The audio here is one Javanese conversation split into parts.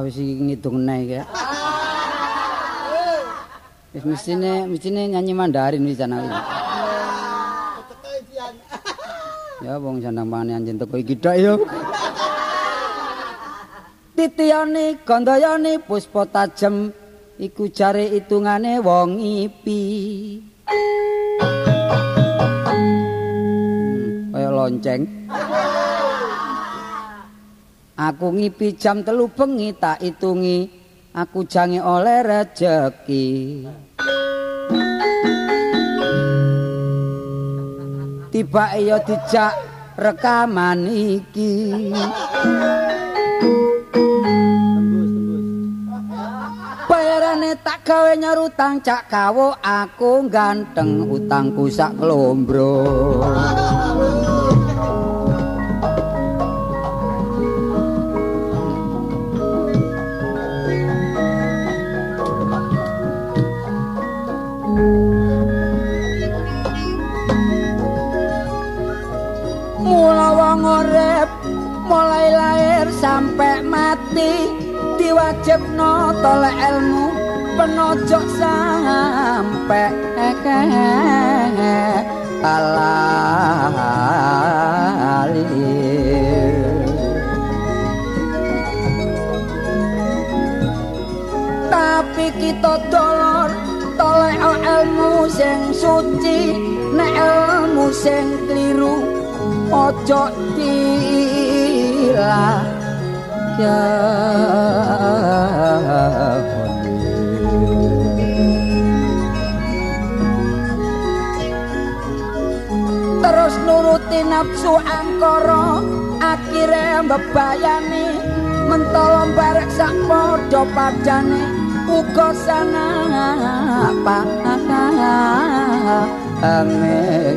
Wis ngitung neh iki. Wis mestine mestine nyanyi Mandarin wis ana iki. Ya wong sandang pangane anjen teko iki tok ya. Titiyane gandayane puspa tajem iku jare itungane wong ipi. Kaya lonceng. Aku ngipi jam telu bengi tak itungi aku jange oleh rejeki. Tiba ya dijak rekaman iki. Bayarane tak gawe nyarutang cak kawo aku ganteng utangku sak klombro. Sampai mati diwajibno tolek ilmu penojok sampai alali tapi kita dolor tolek ilmu sing suci nek ilmu sing kliru ojo dilah terus nuruti nafsu angkara akhire mbebayani mentolo barek sak padha padane uga sana apa Nek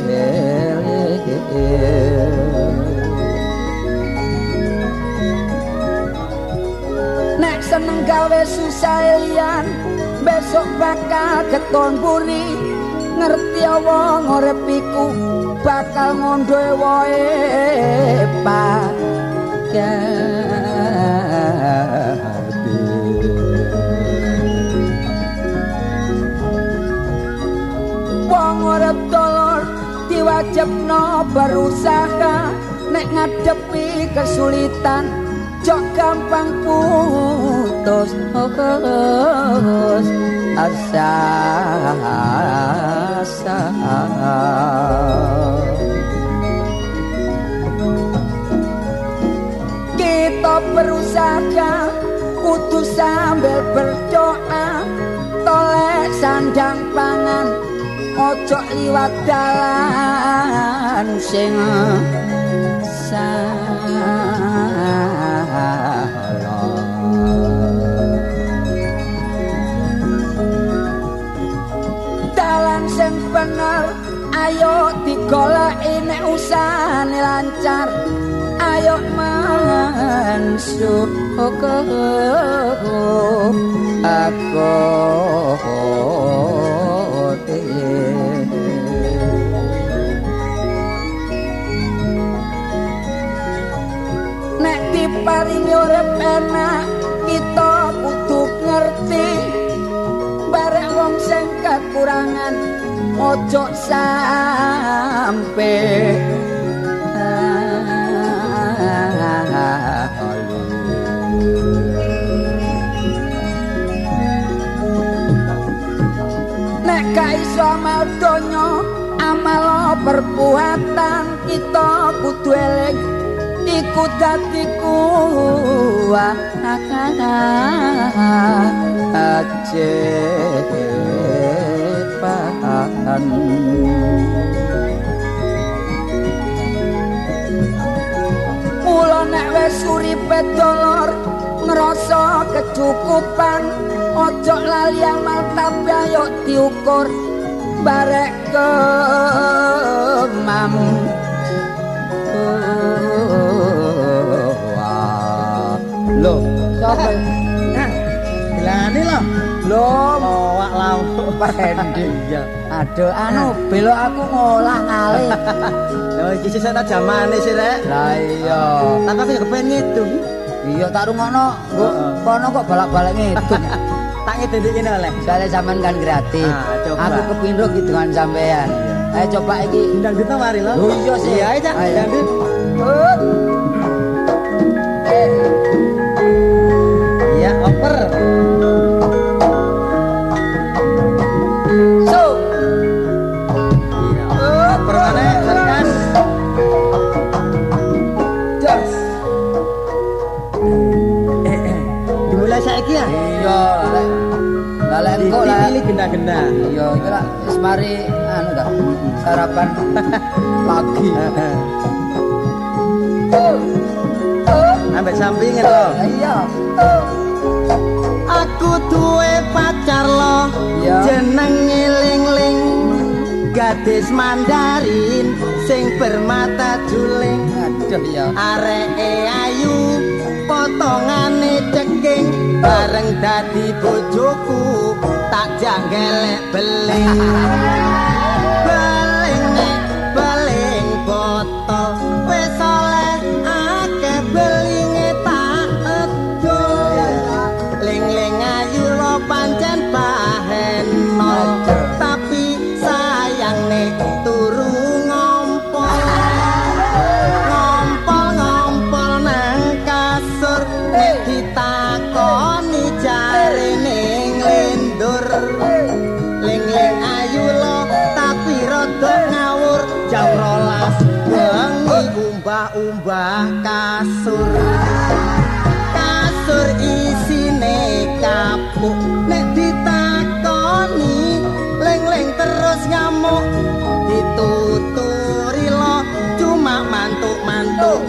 seneng gawe susah liyan besok bakal keton buri ngerti wong urip iku bakal ngondhoe wae Wong urip dolor diwajibno berusaha nek ngadepi kesulitan jok gampang putus asa kita berusaha kudu sambil berdoa. Tolek sandang pangan ojo liwat dalan. Sing dalan sing bener ayo digoleki nek usahane lancar. Ayo mansuh aku nek diparingi urip enak kita kudu ngerti. Barek wong sing kekurangan ojo sampe. Nek gak iso amal donya amal perbuatan kita kudu eling iku dadi kuwah ajepan Mula nek wis uripe dolor ngrasa kecukupan ojo lali amal tapi ayo diukur barek kemam Loh, sapa? Bilangane lho. Loh, Lowak lawu. pendek. Iya. Aduh, anu belok aku ngolah kali. Lho iki sisa tak jamane sih rek. Lah iya. Tapi aku ya kepengen ngitung. Iya tak rungokno. Kono kok balak-balik ngidung. Tak ngedendikne oleh. Soalnya sampean kan gratis. Ah. Aku kepindho hitungan sampean. Ayo coba iki. Ndang kita mari lo. Oh iya sih. Iya, ayo Cak. Iya, oper. So. Oper mana? Serkas. jos. Dimulai saiki ya. Iya, lek lek engko lah. Dipilih genda-genda. Iya, iki wis mari anu ta. Sarapan pagi. Ambek sampingin lo. Iya. Aku duwe pacar lo Iya. jenenge ling-ling gadis Mandarin sing bermata juling Aduh ya. areke ayu potongane ceking bareng dadi bojoku tak janggelek beling kasur kasur isine kapuk. Nek ditakoni ling-ling terus ngamuk dituturi lo cuma mantuk-mantuk.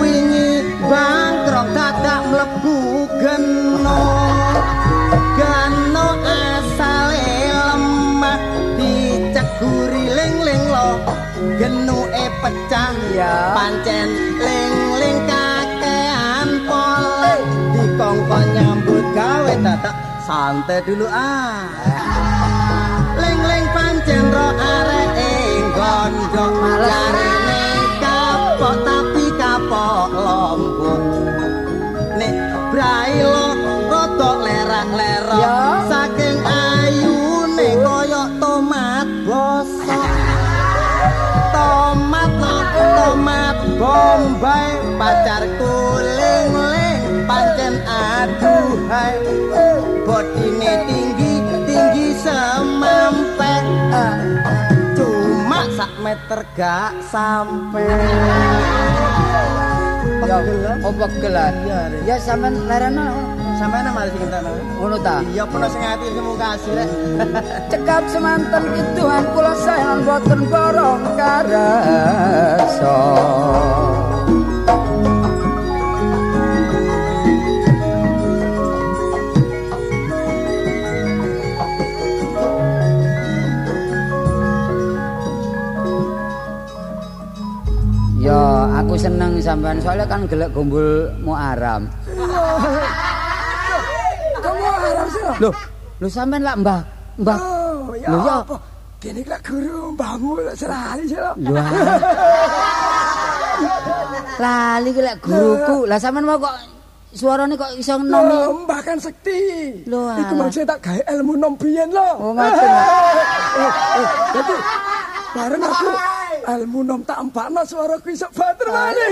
Wingi bangkrok dadak mlebu geno. Gano asale lemah diceguri ling-ling lo. Genuke pecah Ya. pancen ling-ling dikongkon nyambut gawe dadak. Santai dulu ah. Ling-ling pancen ro areke gondok jarene. Kapok tapi kapok lombok. Nek brailo rodok lerak-lerok Ya. saking ayune koyo tomat bosok. Tomat lo tomat bombay ling-ling pancen aduhai bodine tinggi tinggi semampe cuma sak meter gak sampai Ya, oh. Iya, Rek. Ya sampean lerena sampai nama sing entar ngono ta. iya pernah sing ati semu kasih rek Cekap semanten kiduhan kula sayang boten borong karasa. Seneng sampean soalnya kan gelek gombol Muaram. Kamu harap sih loh. Loh, lho sampean lak Mbah, Mbah. Oh, ya Lho, ya. apa? Kini lah guru mbahmu lah serali sih. Lho. ah. Lali ki lek guruku. Lah sampean mau kok suarane kok iso nomi. Loh, mbah kan sekti. Loh, Iku alah. maksudnya tak gawe ilmu nom biyen loh. Oh, ngoten. Eh, eh, Jadi, bareng aku ilmu nom tak empakno suaraku iso bater malih.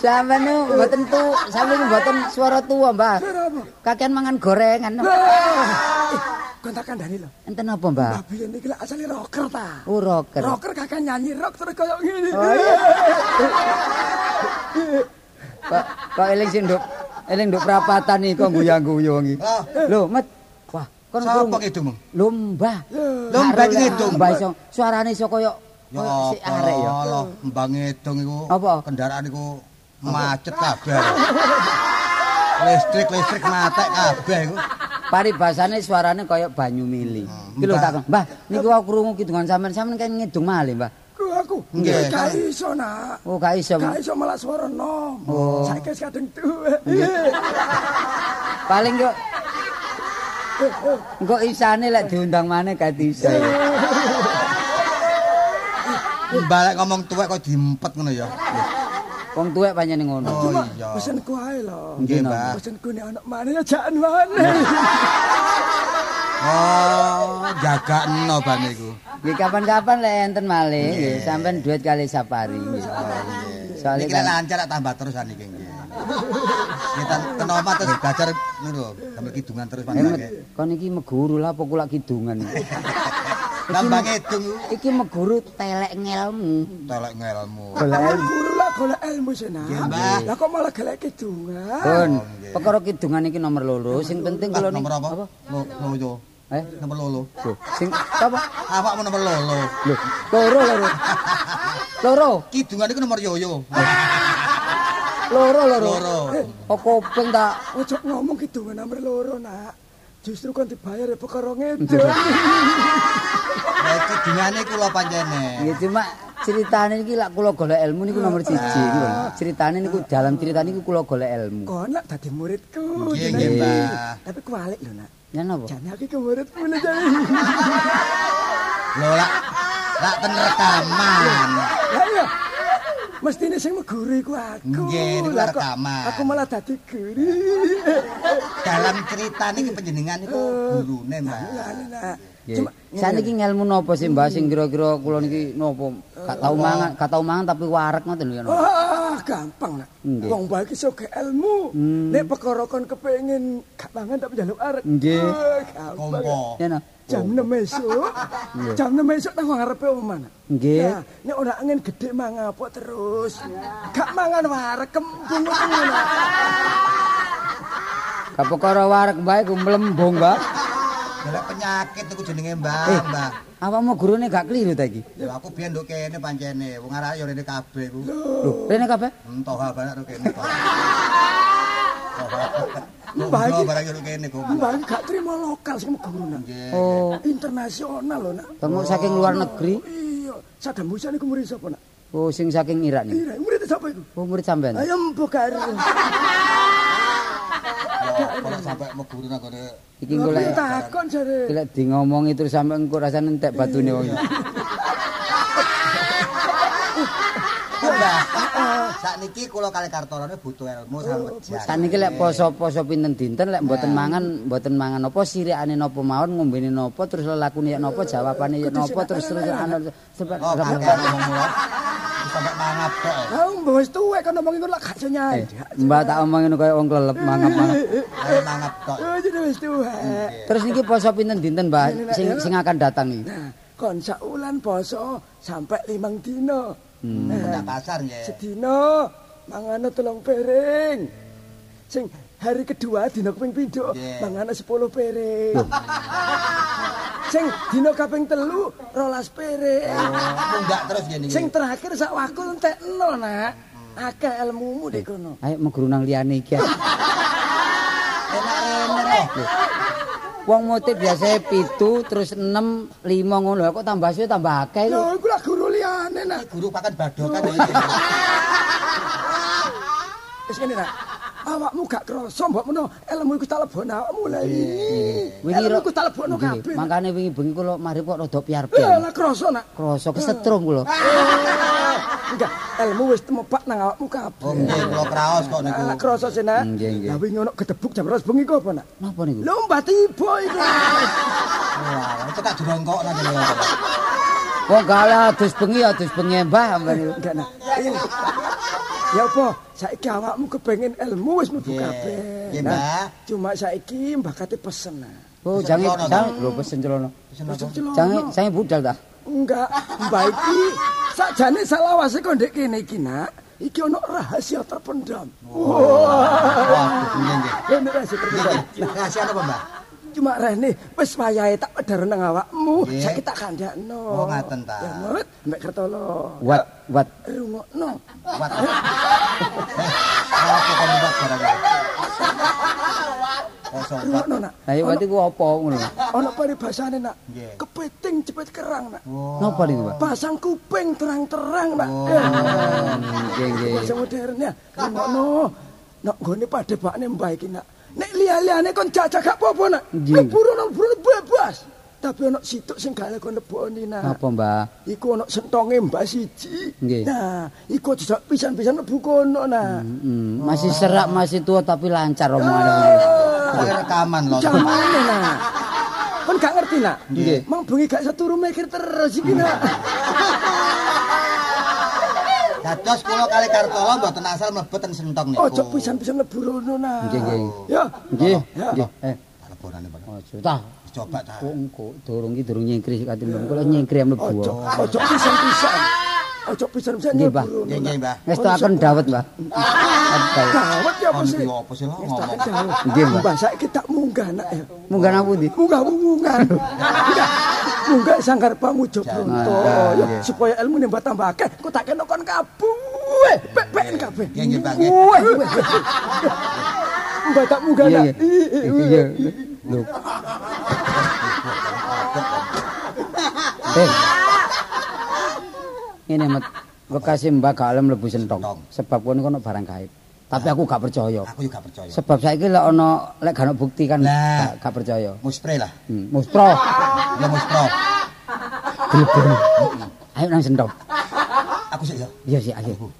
Sampeyan niku mboten tu, sampeyan niku mboten suara tua, Mbah. Kakean mangan gorengan. Lah, kontakan Dani loh. Enten apa, Mbah? Mbah biyen iki lah asale rocker ta. Oh, rocker. Rocker kakak nyanyi rock terus koyo ngene. Oh, iya. Kok kok eling sing nduk eling nduk prapatan iki kok guyang-guyung iki. Lho, Met. Wah, kon Sapa? Lho, Mbah. Lho, Mbah iki ngidung. Mbah iso suarane iso koyo koyo si arek ya. Allah, mbang ngedong iku. Apa? Kendaraan iku macet kabeh. listrik listrik matek kabeh iku. Paribasane suarane koyo banyu mili. Iki lho Mbah. tak Mbah, niki wau krungu kidungan sampean sampean kan ngidung malih, Mbah. Ku aku. Nggih. Gak iso nak. Oh, gak iso. Gak iso malah suara nom. Oh. Saiki wis kadung tuwa. Paling kok Engko isane lek diundang maneh gak iso. Balik ngomong tuwek kok diempet ngono ya. Wong tuwek pancen ngono. Oh iya. Pesenku ae lho. Nggih, Mbah. Pesenku nek anak maneh ya jakan maneh. Oh, jagakno bane iku. Nggih kapan-kapan lek enten malih nggih sampean duet kali nggih. Soale Iki kan lancar tambah terusan iki Kita kena omah terus belajar ngono lho, sambil kidungan terus Eh, panjenengan. Met, kon iki meguru lah apa kula kidungan. Tambah ngedung iku Iki meguru telek ngelmu. telek ngelmu. Golek. Guru lah golek ilmu Mbah. Lah kok malah golek kidungan. Pun, nggih. perkara kidungan iki nomor loro, sing penting kula niki nomor apa? Lo- Lolo. Eh, Nomor lolo. Loh, sing apa? Awakmu nomor lolo. Lho, loro loro. Loro, Kidungan iku nomor yoyo. Loro loro. Loro. Kok kuping tak Ojo ngomong kidungan nomor loro, Nak. Justru kon dibayar ya perkara ngedon. Lah kidungane kula panjene. Ya cuma ceritane iki lak kula golek ilmu niku nomor siji niku. Ceritane niku dalam cerita niku kula golek ilmu. Kon nak dadi muridku. Nggih, nggih, Mbah. Tapi kualik lho, Nak. Ya napa? Jane aku ke muridmu lho, Jane. Lho lak lak ten rekaman. Lah iya. Mestine sing meguru iku aku. Nggih, niku kok rekaman. Aku malah dadi guru. Dalam ceritane iki panjenengan niku gurune, Mbak. Cuma Saniki ngelmu napa sih Mbah sing kira-kira kula niki napa? Gak tau mangan, gak tau mangan tapi warek ngoten lho ya. Wah, gampang nak. Wong bae iki sok ilmu. Hmm. Nek perkara kon kepengin gak mangan tapi njaluk arek. Nggih. Wah, gampang. Ya? Jam 6 esuk. Jam 6 esuk nang ngarepe. Nak. Nggih. Nah, nek ora angin gedhe mangan apa terus. Gak mangan warek kembung ngono. Perkara warek bae ku mlembung, Mbah. Golek penyakit iku jenenge, Mbak, Eh. Mbak. Awakmu gurune gak keliru ta iki? Ya aku biyen nduk kene pancene, wong arek yo rene kabeh iku. Lho, rene kabeh? Entoh banyak nduk kene. Mbah iki- barang nduk kene kok. Mbah iki gak terima lokal sing guru nak. Nggih. Oh, Internasional lho nak. temu saking luar negeri. Iya, Saddam Hussein iku murid sapa nak? Oh, sing saking Irak nih. Iya, murid sapa iku? Oh, murid sampean. Ayo mbok karo. Ya, kalau sampai meguru nang kene Iki golek takon jare. golek di ngomongi terus sampe engko rasane entek batune wong. Mbah. Sakniki kula kali Kartono butuh ilmu sampe jan. Saniki lek poso-poso pinten dinten lek mboten mangan, mboten mangan napa sirikane napa mawon, ngombene napa terus lelakune ya napa, jawabane ya napa terus terus ana sebab Oh. Sampai mangap tok. Ah, mbok wis tuwek kan ngomong ngono lak gak iso Eh, nyanyi. Mbak tak omongin kaya wong klelep mangap-mangap. Ayo mangap tok. Oh, wis tuwek. Terus niki poso pinten dinten, Mbak, sing sing akan datang. Nah, kon saulan poso sampai limang dino. Ndak pasar nggih. Sedino mangane telung piring. Sing hari kedua dina kaping pindho mangane 10 piring. Sing dina kaping telu 12 piring. Munggak terus niki. Sing terakhir sak wakul entekno, Nak. Akeh ilmumu di kono. Ayo meguru nang liyane iki. Enak-enak. Wong motif biasa pitu terus 6 5 ngono kok tambah suwe tambah akeh lho. Lho, iku lah guru liyane, Nak. Guru pakan badokan. Wis ngene, Nak. Awakmu gak krasa mbok meno ilmu iku tak lebokno awakmu lha iki. Wingi iku tak lebokno kabeh. Makane wingi bengi kula mari kok rada piar-piar. lah krasa, Nak. Krasa kesetrum kula. Enggak, ilmu wis temepak nang awakmu kabeh. Oh nggih kula kraos kok niku. Lah krasa sih, Nak. Nggih, nggih. Lah wingi ono gedebuk jam 12 bengi kok apa, Nak? Napa niku? Lho mbah tiba iku. Wah, itu tak jongkok nang kene. Wong kalah adus bengi adus bengi Mbah. Enggak, Nak. Ya apa? Saiki awakmu kepengen ilmu wis mlebu Nggih. kabeh. Nggih, Nah, Mbah. Cuma saiki mbah kate pesen, Nak. Oh, celono, jangan lho pesen celono. Pesen celono. Jangan saya budal ta. Enggak, mbak iki sakjane salawase kok ndek kene iki, Nak. Iki ono rahasia terpendam. Wah. Waduh, nggih nggih. Ini rahasia terpendam. Rahasia apa, Mbak? Cuma rene wis wayahe tak pedhar nang awakmu. Saiki tak kandhakno. Oh, ngaten ta. Ya mut, mbek kertolo. Wat wat Rungokno. Wat. Apa kok mbak barang iki? Kosong wat. Rungokno, Nak. Lah ya wat iku apa ngono. Ono paribasane, Nak. Kepiting cepet kerang, Nak. Napa niku, Pak? Pasang kuping terang-terang, Nak. Nggih nggih. Bahasa modern ya. Rungokno. Nak gone padebakne mbah iki, Nak. Nek liya-liyane kon jajak gak apa-apa, Nak. Nek buron buron bebas. tapi ana situk sing gak kon leboni nak. Apa, Mbah? Iku ana sentonge mbah siji. Nggih. Nah, iku dijak pisan-pisan mlebu kono nak. Hmm, masih serak, masih tua tapi lancar omongannya. Kayak rekaman loh. Jamane nak. Kon gak ngerti nak? Nggih. Mang bengi gak seturu mikir terus iki nak. Dados kula kali Kartola mboten asal mlebet ten sentong niku. Ojo pisan-pisan mlebu rono nak. Nggih, nggih. Ya. Nggih, Ya. nggih. Eh, Kalebonane Pak. ojo tah. Coba ta. Kok engko durung iki durung nyengkri sik katin Kula nyengkri mlebu. Ojo, ojo pisan-pisan. Ojo pisan-pisan mlebu. Nggih, nggih, Mbah. Ngestaken dawet, Mbah. Dawet. Ya apa sih? iki apa sih ngomong? Nggih, Mbah. Saiki tak munggah nak ya. Munggah napa ndi? Munggah munggah. Munggah. Sanggar pamujo bronto ya nggih. supaya ilmu mbah tambah akeh. Kok tak kena kon kabeh. Pek-peken kabeh. Nggih. Mbah tak munggah Iya, nak. iya. Lho. Eh. Ini mat bekasi Mbak gak oleh mlebu sentong. Sebab kono kono barang gaib. Tapi aku gak percaya. Aku juga percaya. Sebab saiki lek ana lek gak bukti kan gak, gak percaya. Muspre lah. Hmm, muspro. Ya muspro. Ayo nang sentong. Aku sik ya. Iya sih, ayo.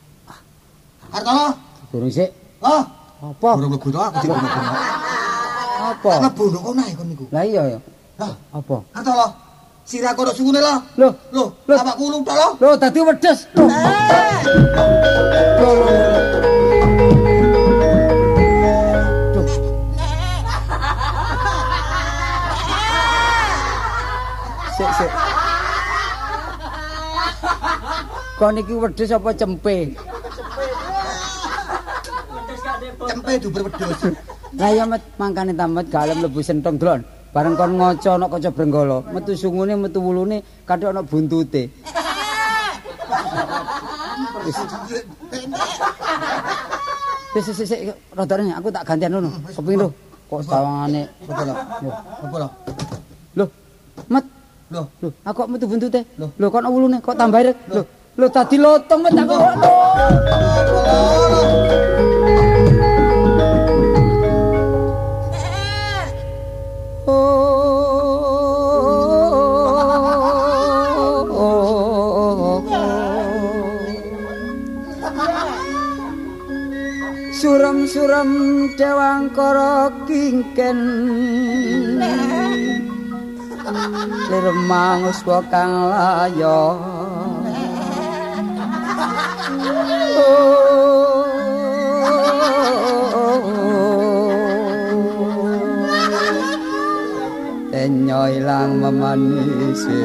Kartola. Durung sik. Oh, Apa? burung mlebu to aku sik mlebu. Apa? Mlebu kok nae kon niku. Lah iya ya. Lah, Apa? Kartola. Sira kono sungune lo. Loh, Loh, Loh. awakku lu tok lo. Loh, tadi wedes. Loh. Kok niki wedes apa cempe? Cempe duber wedhus. Lah ya met mangkane tamet galem mlebu sentong dron. Bareng kon ngaca ana kaca brenggala, metu sungune metu wulune kathik ana buntute. Wis wis wis rodane aku tak gantian ngono. Kepengin lho. Kok sawangane. Apa lo? Apa lo? Lho, met. Loh, Lho, aku kok metu buntute. Lho. Lho kok ana wulune kok tambah ireng. Lho, lho tadi lotong met aku. Suram-suram dewangkara kingken Lirmang uswa kang layo Enyo ilang memanisi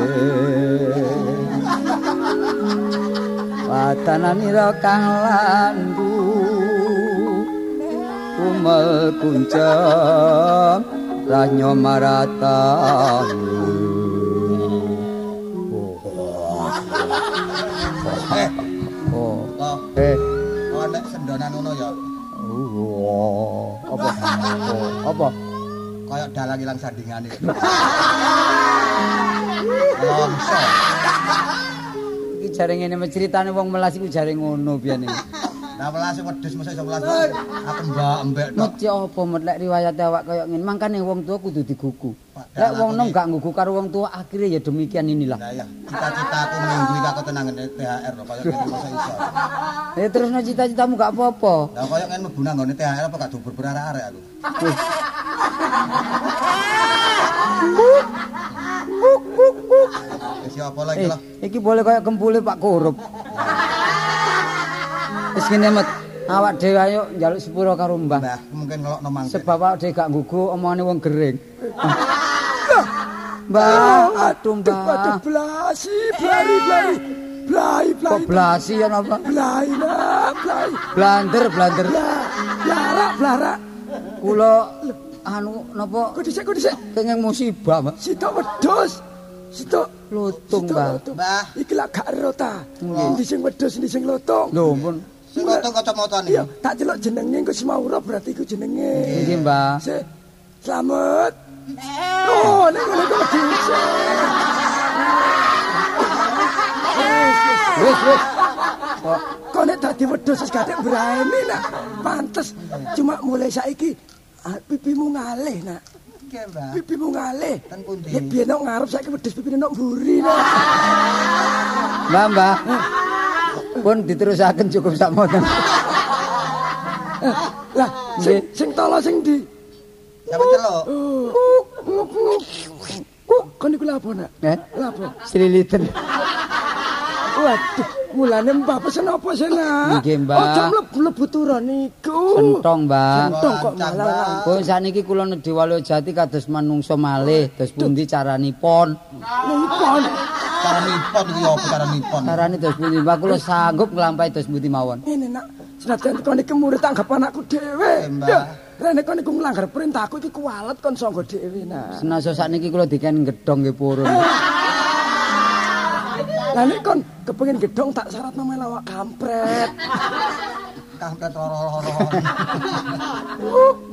Watananira kang landu. Umel kuncang Ranyo maratan eh, Oh, nek sendonan ngono ya. oh, apa? Apa? Kayak dalang ilang sandingane. Longso. Iki jare ngene ceritane wong melas iku jare ngono biyane. Lah welas sing wedhus mesti iso welas. Aku mbak embek tok. Met ya apa met lek riwayat awak kaya ngene. Mangkane wong tua kudu digugu. Lek wong nom gak ngugu karo wong tua akhirnya ya demikian inilah. Lah ya, cita-cita aku minggu iki aku tenangan THR lho, kaya ngene masa iso. Ya terus no cita-citamu gak apa-apa. Lah kaya ngene mlebu nang THR apa gak dubur berarek-arek aku. Wis. Wis ya apa lagi Eh, lah. iki boleh kaya kempule Pak Korup. Ngene met. Awak dhewe ayo njaluk sepuro karo Mbah. Nah, mungkin ngelokno mangke. Sebab awak dhewe gak nggugu omongane wong gering. Mbah, aduh Mbah. blasi, blari, blari. Blai, blai. Kok blasi ya napa? Blai, blai. Blander, blander. Lah, larak, larak. Kula anu napa Kok dhisik, kok dhisik. kenging musibah, Mbak. Sitok wedhus. Sitok Lutung, Mbah. Mbah. Iki lak gak ero ta. Nggih. Endi sing wedhus, endi sing lutung. Lho. Sing ngotong kacamata Iya, tak celok jenenge engko Simaura berarti iku jenenge. Nggih, Mbah. Sik. Slamet. Oh, nek ngono kok dhisik. Wis, wis. Kok kok nek dadi wedhus wis gak berani nak. Pantes. Cuma mulai saiki ah, pipimu ngalih nak. Nggih, Mbah. Pipimu ngalih. Ten pundi? Nek biyen nok ngarep saiki wedhus pipine nok mburi. Nah. Mbah, Mbah. Pun diterusaken cukup sakmoten. Lah, sing sing tolo sing di Sampe celuk. Oh, kan iku lapo nak? Eh, Lapo? sliliten. Waduh, mulane Mbah pesen apa sih nak? Nggih, Mbah. Aja mlebu turun niku. Sentong, Mbah. Sentong kok malah. Pun saniki kula nedhi Walyajati kados manungsa malih, terus pundi caranipun? Nipon. Cara nipon iki apa cara nipon? Carane terus pundi? Mbah kula sanggup nglampahi terus pundi mawon. Ini nak, senajan kon iki murid anggap anakku dhewe. Eh, Mbah. Ya, Rene kon iku nglanggar perintahku iki kuwalet kon sangga dhewe nak. Senasa sakniki kula diken gedhong nggih purun. Lah nek kon kepengin gedhong tak syarat nama lawak kampret. Kampret loro-loro.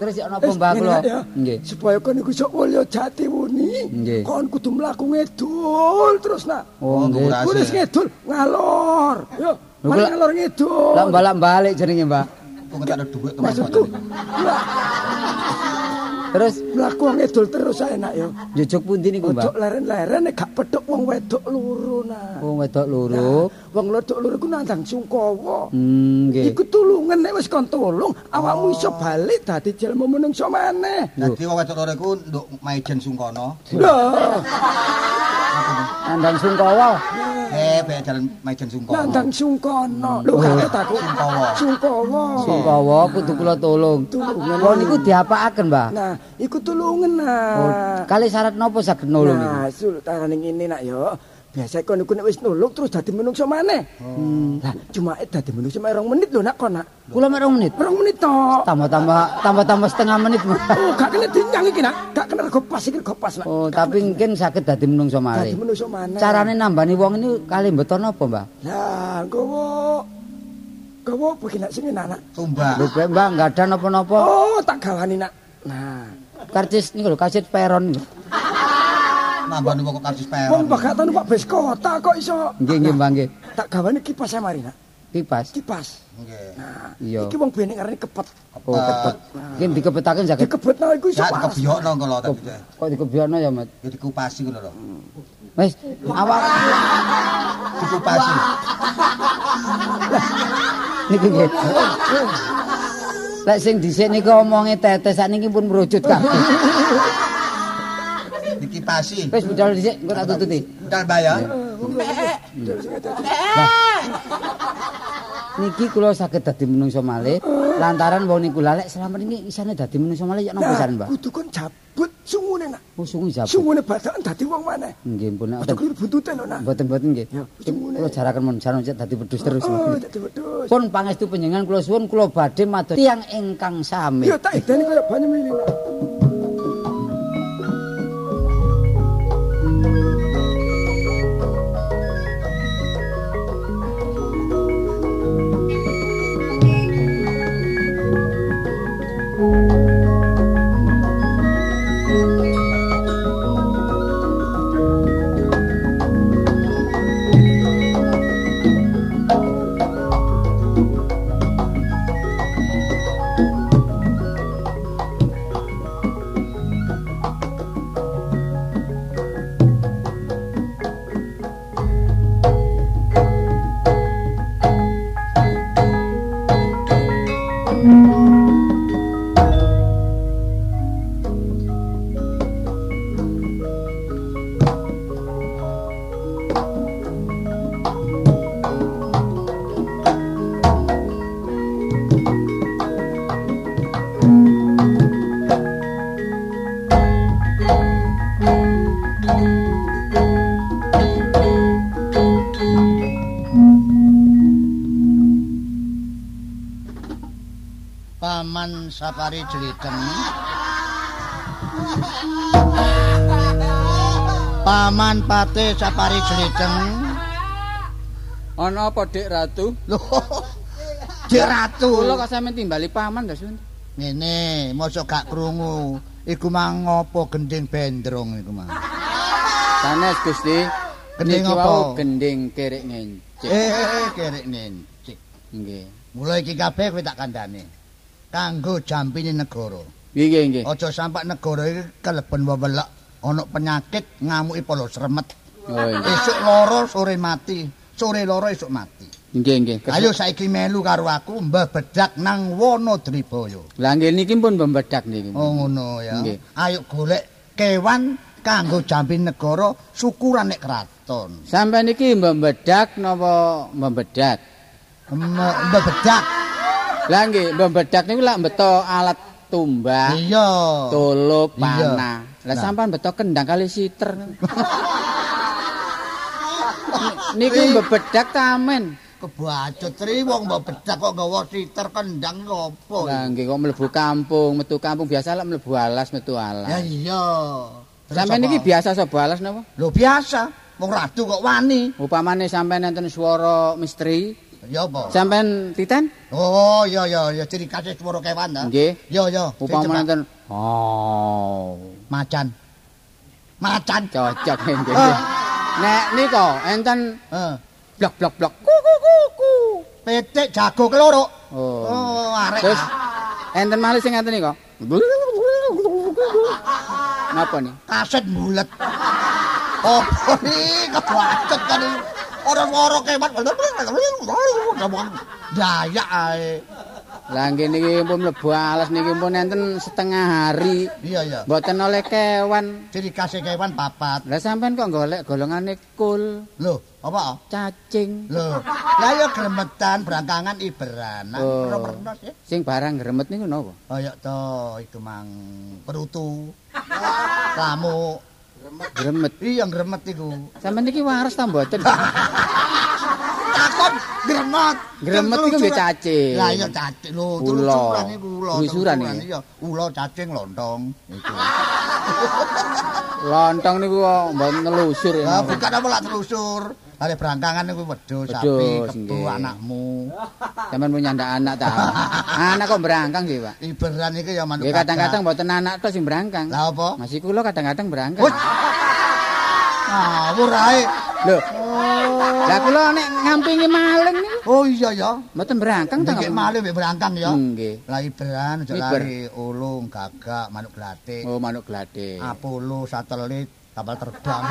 Terus ya napa Mbah kula? Nggih. Supaya kon iku iso mulya jati. Nggih. Kon kudu mlaku ngedul terus nak. Oh, nggih. Kurasi. Kudu ngedul ngalor. Yo, mari ngalor ngedul. Lah balak-balik jenenge, Mbah. Kok ada duit teman Maksudku, lah, Terus mlaku ngedul terus ae nak yo. jujuk pundi niku, Ojo Mbah? leren-leren nek gak pedhok wong wedok loro nak. Wong wedok loro. Wong wedok loro ku nandang sungkawa. Hmm, nggih. Iku tulungan nek wis kon tulung, awakmu iso balik dadi jelma menungso maneh. Dadi wong wedok loro iku nduk Maijen Sungkono. Lho, Andang sungkawa. Eh, be jalan Maijen Sungkono. nandang sungkono. Lho gak ngerti aku. Sungkawa. Sungkawa. Sungkawa kudu kula tulung. Tulungan. Niku diapakaken, Mbah? Nah, iku tulungan Oh, nah. kali syarat napa saged nulung niku? Nah, sultan ngene nak yo. Biasa kon iku nek wis nulung terus dadi menungso maneh. Hmm. Lah, cuma dadi menungso mek 2 menit lho nak kon nak. Kula mek 2 menit. 2 menit tok. Tambah-tambah tambah-tambah setengah menit. Oh, gak kena dinyang iki nak. Gak kena rego pas iki rego pas nak. Oh, tapi mungkin saged dadi menungso Dadi malih. menungso maneh. Carane nambani wong ini kali mboten napa, Mbah? Lah, gowo. Gowo begini nak sini nak. Tumbak. Lho, Mbah, Mbah enggak ada napa-napa. Oh, tak gawani nak. Nah, Karcis niku lho, karcis peron niku. Nambah wong kok karcis wong peron. bakal tanu Pak Bes kota kok iso. Nggih, nggih, Mbah, nggih. Tak gawani kipas ae mari nak. Kipas. Kipas. Nggih. Nah, Iya. iki wong biyen ngarani kepet. Oh, kepet. Mungkin dikepetaken saged. Dikebetno iku iso Ya panas. kebiokno kalau tapi. Kok dikebiono ya, Mat? Ya dikupasi ngono lho. Wis, awak Dikupasi. niku nggih. Lek sing dhisik niku omonge tetes sakniki pun merujut kabeh. Dikipasi. Wis budal dhisik engko tak tututi. Dan bayar. Niki kula saged dadi menungso malih lantaran wong niku lalek selama ini isane dadi menungso malih ya napa pisan, Mbah? kudu kon jabut sungune nak. Oh, sungguh jabut. Sungune badakan dadi wong maneh. Nggih, pun nek Aja keliru buntute lho nak. mboten-mboten nggih. Ya, sungguhne. Kula jaraken jaran cek dadi wedhus terus. Oh, dadi wedhus. Pun pangestu panjenengan kula suwun kula badhe matur tiyang ingkang sami. Yo tak ideni kaya banyu mili. Sapari Jeliteng. Paman Pate Sapari Jeliteng. Ana apa Dik Ratu? Dik Ratu. Kula kok sampeyan timbali paman ta, Sun? Ngene, mosok gak krungu. Iku mang ngopo gending bendrong iku mang. Sanes Gusti. Gending apa? gending kerek ngencik. Eh, eh, eh, kerek nencik. Nggih. Mulai iki kabeh kowe tak kandhane. Kanggo jampine negara. Nggih nggih nggih. Aja sampai negara iki keleben wewelek ana penyakit ngamuki polo sremet. Oh. Esuk loro sore mati, sore loro esuk mati. Nggih nggih. Ayo saiki melu karo aku mbah bedak nang Wonodribaya. Lah nggih niki pun membedak niki. Oh ngono ya. Nggih. Ayo golek kewan kanggo jambi negara syukuran nek kraton. Sampai niki membedak napa membedak? Mbah bedak. Lah nggih membedak niku lak beto alat tumbak, Iya. tulup, Iya. panah. Lah Nah. sampean beto kendang kali siter. Niku membedak tamen. Kebacut tri wong mbah bedak kok nggawa siter kendang ngopo. Lah nggih kok mlebu kampung, metu kampung biasa lek mlebu alas metu Ya alas. iya. Terus Sampeyan niki biasa sapa alas napa? Lho biasa, wong ratu kok wani. Upamane sampeyan enten swara misteri, Ya apa? sampeyan titen? Oh, iya iya ya ciri khas swara kewan ta. Nggih. Ya ya. Upamane Coba. enten oh, macan. Macan. cocok nggih. Nek nika enten Heeh. blok blok blok. Ku ku ku ku. Petik jago keloro. Oh. Oh, arek. Terus enten malih sing ngeten nika. Napa nih? kaset bulet. Oh, ini kebacet kan ini. Orang-orang kemat. Dayak ae. Lah nggih niki pun mlebu alas niki pun enten setengah hari. Iya, iya. Mboten oleh kewan. Ciri khas kewan papat. Lah sampean kok golek golongane kul, Loh, apa? cacing. Loh, lah ya gremetan berangkangan iberanan. Oh. Sing barang gremet niku napa? Kaya to iku mang perutu. Lamu. Gremet. Iya gremet iku. Sampeyan niki waras ta mboten? Takon gremet. Gremet iku nggih cacing. Lah iya cacing lho, telusuran iku ula. Telusuran iki? Iya, ula cacing lontong iku. Lontong niku kok mboten nelusur ya. Lah bukan apa lak telusur. Are berangkangan niku wedhus, sapi, kebu, nggih. anakmu. Sampeyan punya ndak anak ta? Anak kok berangkang sih, Pak? Iberan iki ya manuk. Nggih kadang-kadang mboten anak tok sing berangkang. Lah apa? Masih kula kadang-kadang berangkang. Wih. Ngawur ae. Lho. Lah kula nek ngampingi maling niku Oh iya ya. mboten berangkang ta. Ndek malih mek berangkang ya. Nggih. Lah iberan aja Iber. lari ulung, gagak, manuk glatik, Oh, manuk glade. Apollo, satelit, kapal terbang.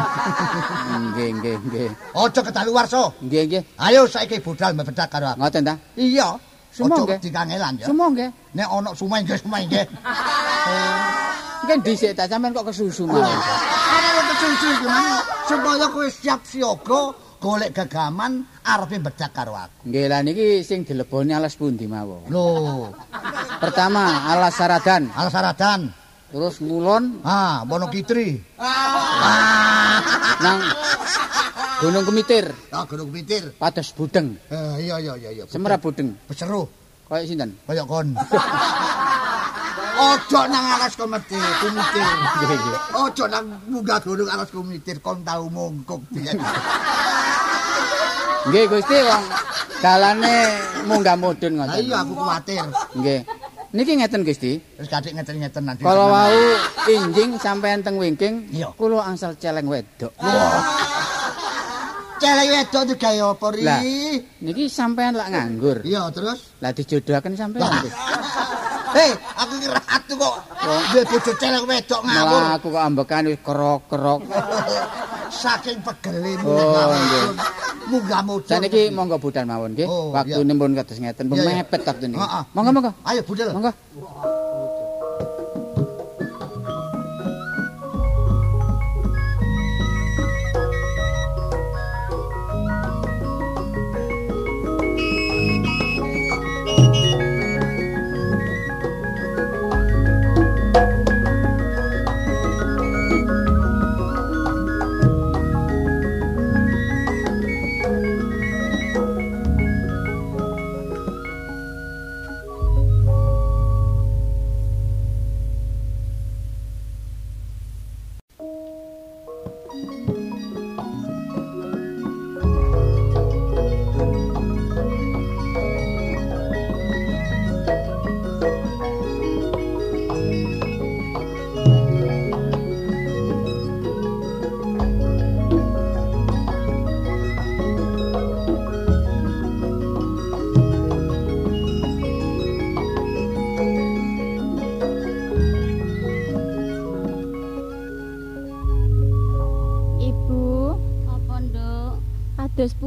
Nggih, nggih, nggih. Ojo kedaluwarsa. Nggih, nggih. Ayo saiki budal mebedak karo aku. Ngoten ta? Iya. Semua Ojo nggih. dikangelan ya. Semua nggih. Nek ana sumai nggih sumai nggih. Mungkin dhisik ta sampean kok kesusu mawon. Ana kesusu gimana? Supaya kowe siap siaga golek gagaman arepe bedak karo aku. Nggih, lah niki sing dileboni alas pundi mawon. Lho, Pertama, alas saradan, alas saradan. Terus ngulon Ah, Wonokitri. nang Gunung Kemitir, Ah, Gunung Pitir. pados budeng, Eh, iya iya iya iya. semerap budeng. Beseru Kaya sinten? kaya kon. Ojo nang alas komite, kumitir. Ojo nang munggah gunung alas kumitir kon tau biyen. Nggih, Gusti wong dalane munggah mudhun Lah ngoten. iya aku kuwatir. Nggih. Niki ngeten Gusti. Terus kadek ngeten-ngeten nanti. Kalau wau injing sampean teng wingking, kula angsal celeng wedok. celek wedok iki gawe apa ri? Lah. Niki sampean lak nganggur. Iya, terus Lah dijodohaken sampean. Lah. Hei, aku kira atu kok. Duwe bojo celek wedok ngawur. Malah aku kok ambekan wis kerok-kerok. Saking pegele Oh, nggih. mudun. Munggah mudun. Saniki monggo budal mawon nggih. Oh, Waktune pun kados ngeten, Iya, iya. mepet waktu niki. Heeh. Monggo monggo. Ayo budal. Monggo.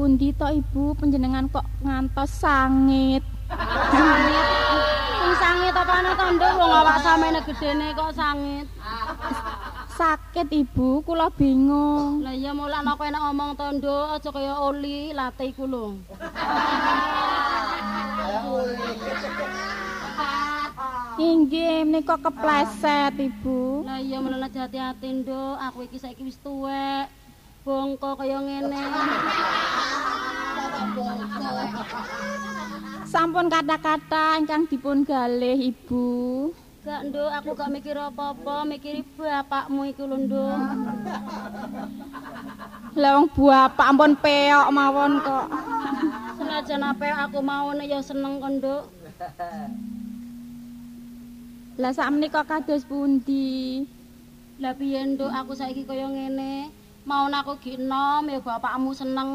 Pundi to Ibu panjenengan kok ngantos sangit? Sing sangit apane to, Nduk? Wong awak samene gedene kok sangit. Sakit Ibu, kula bingung. Lah iya mulak nek enak ngomong to, Nduk, aja kaya oli late iku lho. Inggih, menika kepleset Ibu. Lah iya mulane hati-hati, Nduk. Aku iki saiki wis tuwek. Bongko kaya ngene. Sampun kata-kata ingkang dipun galih Ibu. Gak, Nduk, aku gak mikir apa-apa, mikiri bapakmu iku lho, Nduk. Lah wong bapak ampun peok mawon kok. Senajan apa aku mau ya seneng kok, Nduk. Lah sakmenika kados pundi? Lah piye, Nduk, aku saiki kaya ngene. Mau aku gi enom ya bapakmu seneng.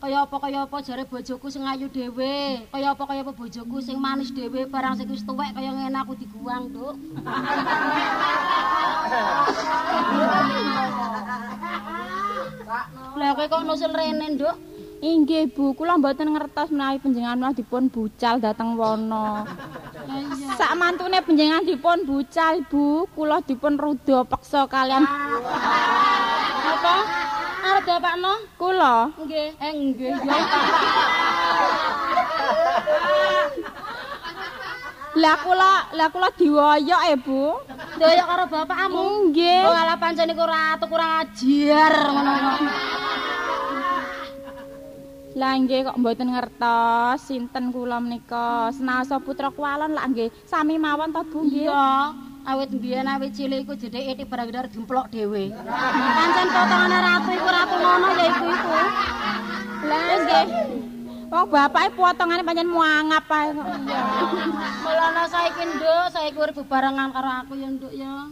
Kaya apa kaya apa jare bojoku sing ayu dhewe. Kaya apa kaya apa bojoku sing manis dhewe barang sing wis tuwek kaya ngene aku diguwang, Nduk. Lah kowe kok nusul rene, Nduk? Inggih Bu, kula mboten ngertos menawi panjenengan menawi dipun bucal dhateng wana. Sak mantune panjenengan dipun bucal Bu, kula dipun ruda peksa kalian Apa? Arep bapakno? kula. Nggih, eh nggih. Lah kula, lah kula diwoyok e Bu. Doyok karo bapakmu. Nggih. Oh, ala pancen iku ratu kurang ajar ngono-ngono. Lah nggih kok mboten ngertos sinten kula menika. Senasa putra kualon lah nggih sami mawon to Bu nggih. Iya, awit mbiyen awit cilik iku jedheke iti barang gemplok dhewe. Pancen potongane ratu iku ratu ngono ya iku iku. Lah nggih. Wong bapake potongane pancen muangap ae kok. Mulane saiki nduk, saiki urip bebarengan karo aku ya nduk ya.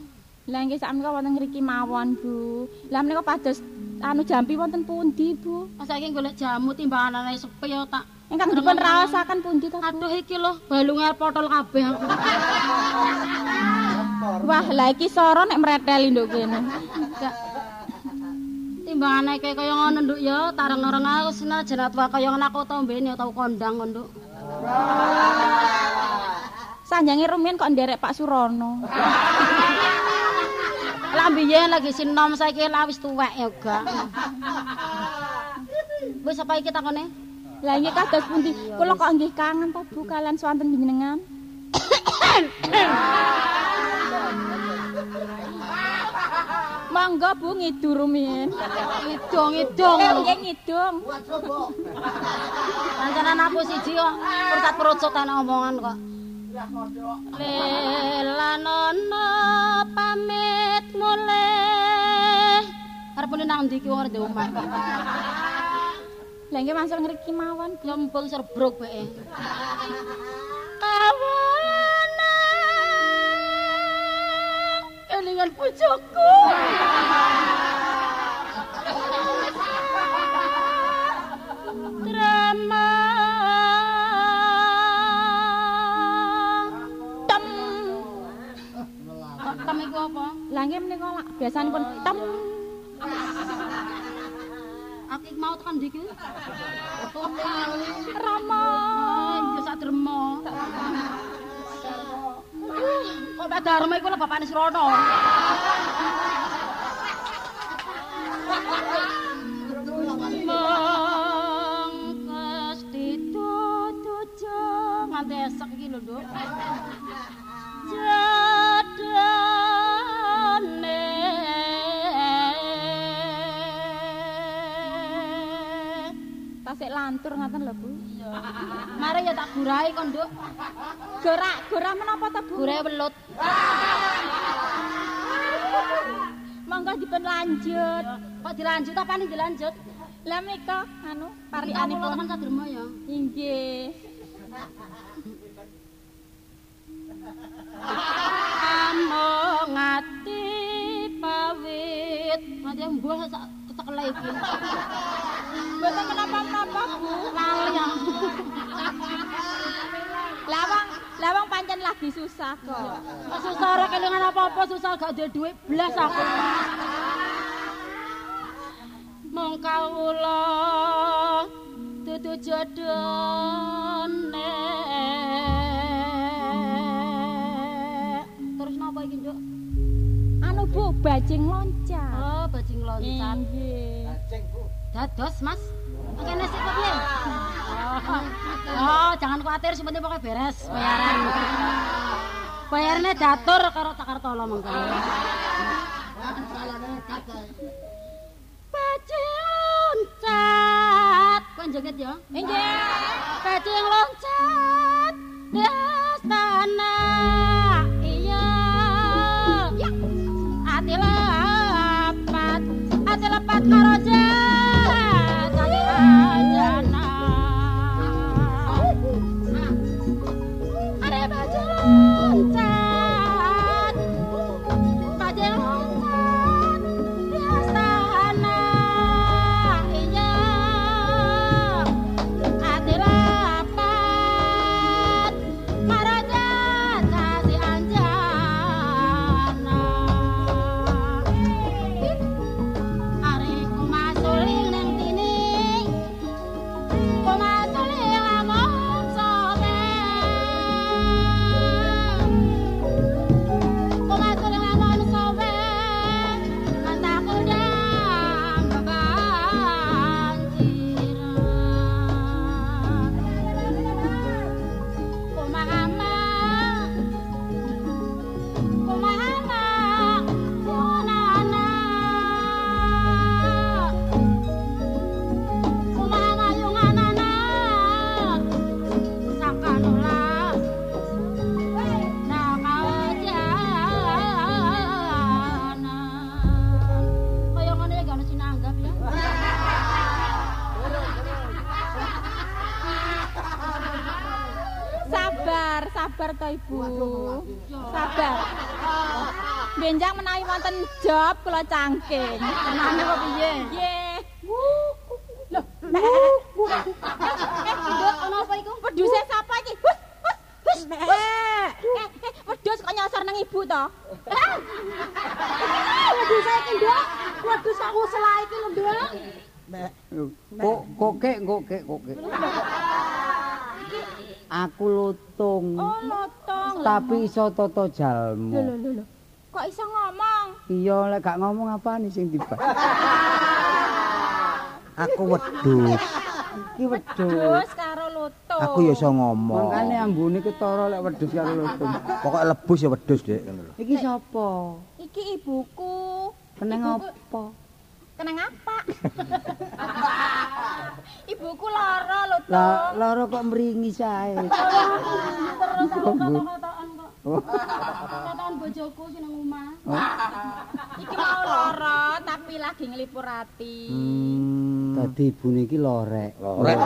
Lah nggih sak menika wonten ngriki mawon Bu. Lah menika pados anu jampi wonten pundi Bu? Saiki golek jamu timbanganane sepi ya tak. Ingkang dipun raosaken pundi to Bu? Aduh iki lho, balunge potol kabeh aku. Wah, lah iki soro nek mreteli nduk kene. Gak timbangane kayak kaya ngono nduk ya, tareng-tareng aku senajan tua kaya ngono aku tau mbene tau kondang nduk. Sanjange rumiyin kok nderek Pak Surono. Lah biyen lagi sinom saiki lah wis tuwek ya gak. Wis apa iki takone? Lah nggih kados pundi? Kula kok nggih kangen to Bu kalian swanten jenengan. Mangga Bu ngidur rumiyin. Idong idong. Nggih ngidung. Pancenan aku siji kok percat-percut ana omongan kok. Lelanono pamit mulih. Arepune nang ndi ki wong ndek omah. Lah nggih masuk ngriki mawon. Lembung serbruk bae. Kawana kelingan bojoku. Lah nggih menika lak biasanipun tem. Aku mau tekan ndi ki? Rama. Ya sak drema. Kok Pak Darma iku lho bapakne Srono. Ditutujo nganti esek iki lho, Nduk. Lantur ngaten lho Bu. Mari ya tak gurai kon, Nduk. Gerak, gerak menapa to Bu? Gurai welut. Monggo dipun lanjut. Kok dilanjut apa nih dilanjut? Lah menika anu parianipun. tekan sadrema ya. Inggih. Among ati pawit. Mati mbuh sak ketekele iki. Mboten menapa-menapa Bu. Lali ya. Lawang, lawang pancen lagi susah kok. Susah ora kelingan apa-apa susah gak duwe duit blas aku. Mong kawula jodone terus napa iki nduk Anu Bu, bajing loncat. oh bajing loncat Inggih. Dados mas. Kene sik kok piye oh, jangan khawatir sing penting pokoke beres bayaran. Bayarnya datur karo Takartolo mengko bajing loncat. Kok joget ya Inggih. bajing loncat. Di astana. Iya. Ati lepat ati lepat karo to Ibu. Sabar. Benjang menawi wonten job kula cangking. Tenane kok piye Nggih. Loh, Nduk ono apa iku wedhuse sapa iki? Hus, hus. Eh, eh, wedhus kok nyasar nang Ibu to? Wedhus iki nduk wedhus aku selah iki lho nduk Kok kokek kokek kokek. Aku lutung. Oh, lotong. Tapi iso tata jalmu. lho, lho, lho. Kok iso ngomong? Iya lek gak ngomong apaan sing tiba. Aku wedhus. Iki wedhus. Wedhus karo lutung. Aku ya iso ngomong. Mangkane ambune ketara lek wedhus karo lutung. Pokoke lebus ya wedhus, Dik. Iki sapa? Iki ibuku. Keneng apa? Kenang apa? ibuku lara lutung. Lah lara kok mringi sae. terus aku kok Oh. kotokan bojoku sing nang omah Iki mau lara tapi lagi ngelipur ati. Hmm. Dadi ibune iki lorek. Lorek.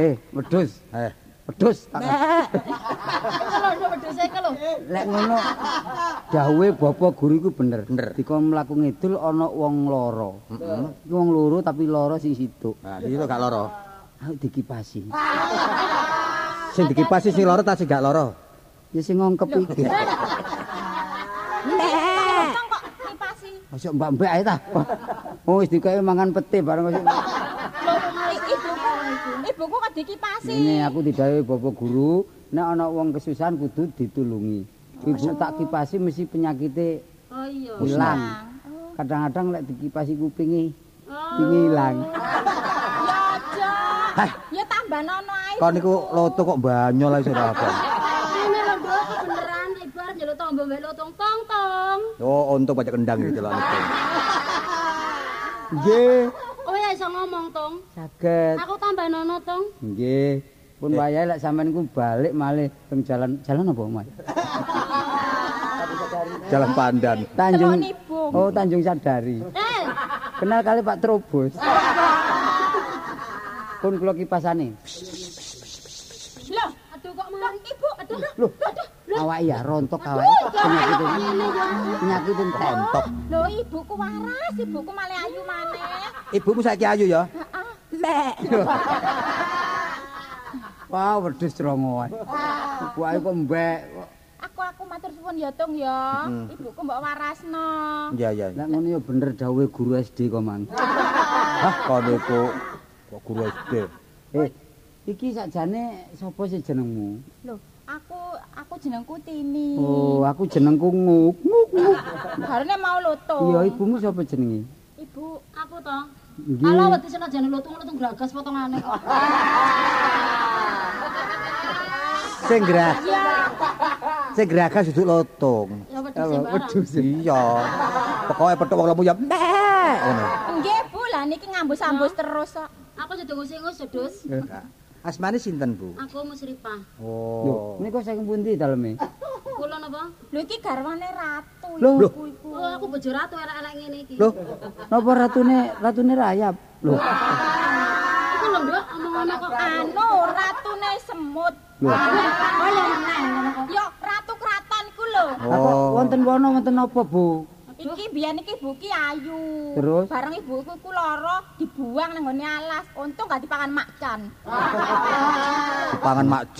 Eh, wedhus. Eh, Iki lho Lek ngono dawuhe bapak guru iku bener. Bener. Dikon mlaku ngidul ana wong lara. heeh. Wong loro tapi lara sing situk. Nah, iki gak lara. Ayo dikipasi. Sing dikipasi sing lara ta sing gak lara? Ya sing ngongkep iki. Lutung kok ngipasi. Masuk mbak-mbak ae ta. Oh wis dikae mangan pete bareng ibuku kok dikipasi. Ini aku didhawuhi bapak guru, nek ana wong kesusahan kudu ditulungi. Ibu tak kipasi mesti penyakite oh iya ilang. Kadang-kadang lek dikipasi kupinge oh ilang. Ya aja. Ya tambah nono ae. Kok niku loto kok banyol ae ora apa. ini lho beneran ibar njaluk tombo mbek lotong tong tong Oh, untuk pajak kendang gitu lah. Nggih, oh ngomong tong saged. aku tambah nono tong Nggih. Pun wayahe lek sampean ku balik malih teng jalan jalan apa, Mas? Jalan Pandan. Tanjung. Oh, Tanjung Sadari. eh Kenal kali Pak Trobos. Pun kula kipasane. Loh, aduh kok malah ibu aduh Loh, awak ya rontok awak. Penyakit penyakit rontok. Loh, ibuku waras, ibuku malah ayu maneh. Ibumu saiki ayu ya? Lek. Wah, wedhus rongoan. Ibu ae kok mbek. Aku aku matur suwun ya, Tung ya. Ibuku mbok warasno. Iya, iya. Lah ngono ya bener dawuhe guru SD kok, Mang. Hah, kok niku Kok guru SD. Eh, iki sakjane sapa sih jenengmu? Lho, aku aku jenengku Tini. Oh, aku jenengku Nguk. Nguk. Harune mau loto. Iya, ibumu sapa jenenge? Ibu Aku to. Nggih. Ala wedi senajane lutung-lutung gragas potongane kok. Sing gerak. Sing gerakan duduk lotong. Ya wedhus sembarang. Wedhus iya. Pokoke petuk wong lemu ya ngono. Nggih, Bu, lah niki ngambus-ambus terus kok. Aku sedung singus sedus. Asmane sinten, Bu? Aku musripah. Lho, Oh. niku saking pundi daleme? Kula napa? Lho iki garwane ratu Loh. ibu iku. Oh, aku bojo ratu elek-elek ngene iki. Lho, napa ratune ratune rayap? Lho, Iku lho, Nduk, omong-omong kok Anu, ratune semut. lho. Oh, ya. Yo ratu kraton iku lho. Kok wonten wono wonten apa, Bu? Iki biyen iki ibu ki ayu. Terus? bareng ibuku iku lara dibuang nang nggone alas. Untung gak dipangan makcan. Pangan? Mak-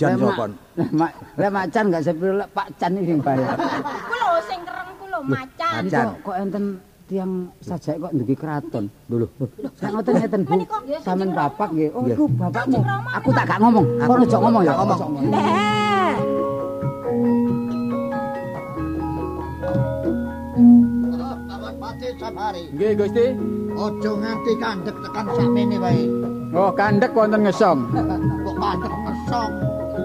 Mak, lah macan gak sepiro lek Pak Can iki sing bayar. Iku lho sing kereng ku lho macan. Macan. kok kok enten tiang sajak kok ndugi keraton. Lho lho. Sak ngoten ngeten, Bu. Sampeyan bapak nggih. Oh, iku bapakmu. Aku tak gak ngomong. Kono ojo ngomong ya. ngomong. Sabari. Nggih, Gusti. Ojo nganti kandek tekan sakmene wae. Oh, kandhek wonten ngesong. Kok kandek mesong.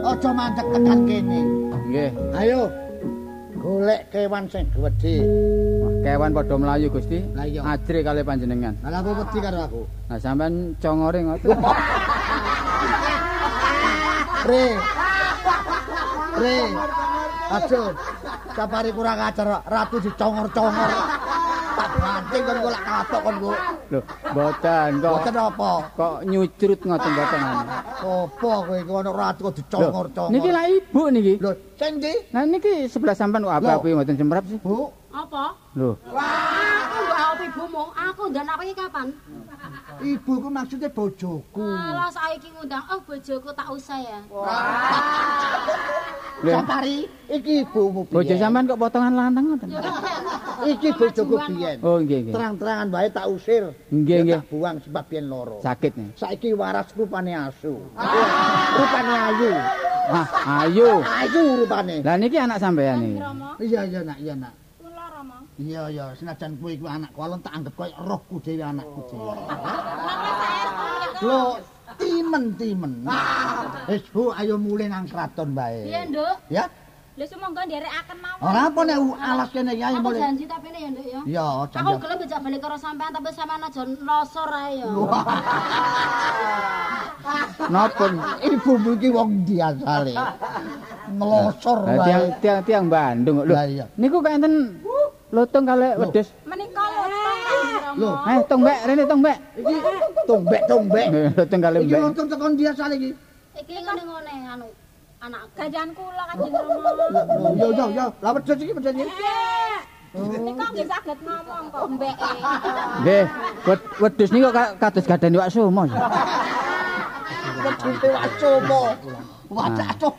Ojo mandek tekan kene. Nggih. Ayo. Golek kewan sing gedhe. Kewan padha mlayu, Gusti. Lah. Ajre kali panjenengan. Lah apa wedi karo aku? Nah, sampean congore ngoten. Re. Re. Aduh. Sapari kurang ajar ratu dicongor-congor. Tak banting kon golek kapok kon go. Lho, mboten kok. Boten apa? Kok nyucrut ngoten mboten. anu. Apa kowe iki ana ratu kok dicongor-congor. niki lah ibu niki. Lho, sing ndi? Nah niki sebelah sampean kok apa Lho. kuwi mboten semprap sih? Bu, Apa? Lho, Aku mbok apa ibumu? Aku ndan apa iki kapan? ibuku maksudnya bojoku. Alah saiki ngundang, oh bojoku tak usah ya. Sapari, iki ibumu Bojo biyen. sampean kok potongan lantang ngoten. Iki bojoku biyen. Oh, nggih nggih. Terang-terangan wae tak usir. Nggih, nggih. Tak buang sebab biyen loro. Sakit nih. Saiki waras rupane asu. Rupane ayu. Ah, ayo. Ayu rupane. Lah niki anak sampean iki. Iya iya nak, iya nak. Iya iya, senajan kowe iku anakku, alon tak anggap koyo rohku dhewe anakku dhewe. Lho, timen-timen. Wis Bu, ayo mulih nang kraton bae. Piye, Nduk? Ya, Lha sumangga nderekaken mawon. ora apa nek alas kene ya ayo Aku mulih. janji tapi ini ya, Nduk ya. Iya, Aku janji. gelem dijak balik karo sampean tapi sampean aja losor ae ya. Napa? Ibumu iki wong ndi asale? Ngelosor Lah tiang wae. tiang tiang Bandung. Lho, Lah iya. niku kok enten lutung kali wedhus. Menika. Lho, Eh, tong mbek, rene tong mbek. iki tombek-tombek. Lutung kali Iki mbek. lontong tekan dia asale iki. Iki ngene-ngene anu anakku. Gajan kula Kanjeng Rama. Yo yo yo, lah wedhus iki wedhus iki. Nika nggih saged ngomong kok mbeke. Nggih, wed- wedhus niku ka- kados gadan iwak sumo. Wedhus Wacomo.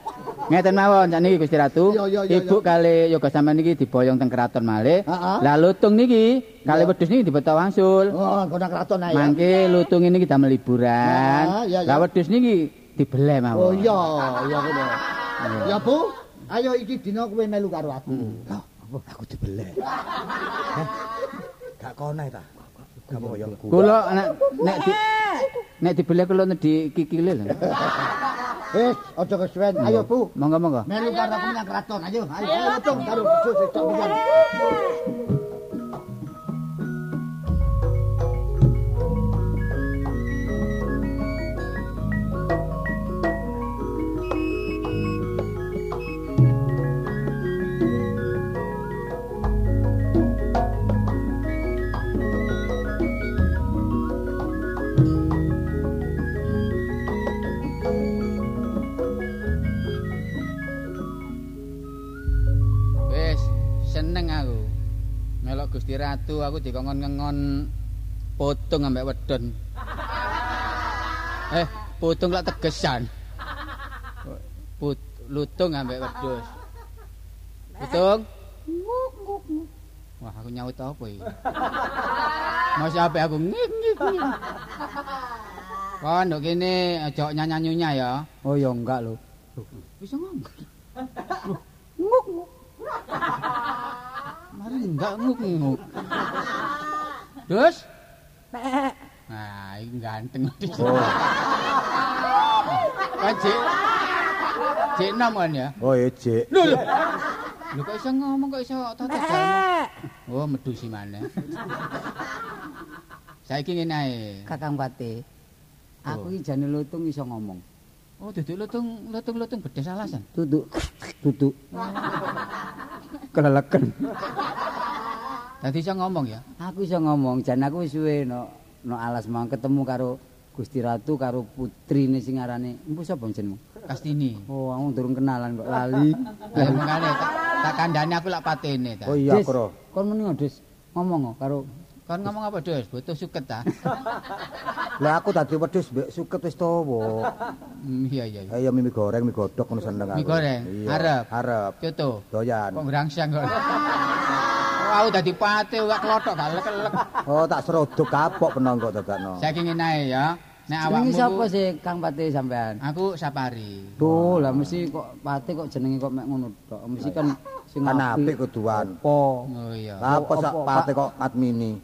Ngeten mawon sakniki Gusti Ratu. Ibu kali yoga sampean niki diboyong teng keraton malih. Lah lutung niki kali wedhus niki dibeto wangsul. Oh, kena kraton ae. Mangke lutung ini kita liburan. Iya, iya. Lah wedhus niki dibeleh mawon. Oh iya, iya ngono. Ya Bu, ayo iki dina kowe melu karo aku. Lah, apa aku dibeleh. Gak konae ta. Gak apa ya. Kula nek nek di nek dibeleh kula di kikile lho. Wis, aja kesuwen. Ayo Bu, Monggo monggo. melu karo aku nang kraton. Ayo, ayo ayo lutung karo bojo cocok pisan. Wis seneng aku. Melok Gusti Ratu aku dikongkon ngengon potung ambek wedon. Eh, potung lak tegesan. Put, lutung ambek wedhus. Lutung. Wah, aku nyaut apa iki? Masih apa aku ngik ngik ngik. Kon nduk kene aja nyanya-nyunya ya. Oh ya enggak lho. Bisa ngomong. Nguk nguk. Mari enggak nguk nguk. Dus? Nah, ini ganteng. Oh. Kan Cik. Cik enam kan ya? Oh, iya, Cik. Lho lho. Lho kok iso ngomong kok iso tata jalmu. Oh, medu si mana. Saiki ngene ae. Kakang Pate. Aku iki jane lutung iso ngomong. Oh, duduk lutung lutung-lutung bedes alasan. Duduk. Duduk. Keleleken. Dadi iso ngomong ya. Aku iso ngomong, jan aku wis suwe no, no alas mau ketemu karo Gusti Ratu karo putrine sing arane empu sapa jenengmu? Kastini. Oh, aku durung kenalan kok lali. Lah mengane tak tak kandhane aku lak patene ta. Oh iya, Kro. Kon muni Des ngomong karo Kon ngomong apa, Dus? Butuh suket ta? Lah aku dadi wedhus mbek suket wis tuwa. Hmm, iya iya. iya. Ayo mie goreng, mie godhog ngono seneng aku. Mie goreng? Iya, Arep? Arep. Coto. Doyan. Kok ngrangsang kok. Oh, aku dadi pate wak klothok gak lek-lek. Oh, tak serodok kapok penong kok dadakno. Saiki ngene ae ya. Nek awakmu sapa sih Kang Pate sampean? Aku Sapari. Tuh, lah mesti kok Pate kok jenenge kok mek ngono tok. Mesti kan sing apik kuduan. Apa? Oh iya. Lah apa sak pate kok admini?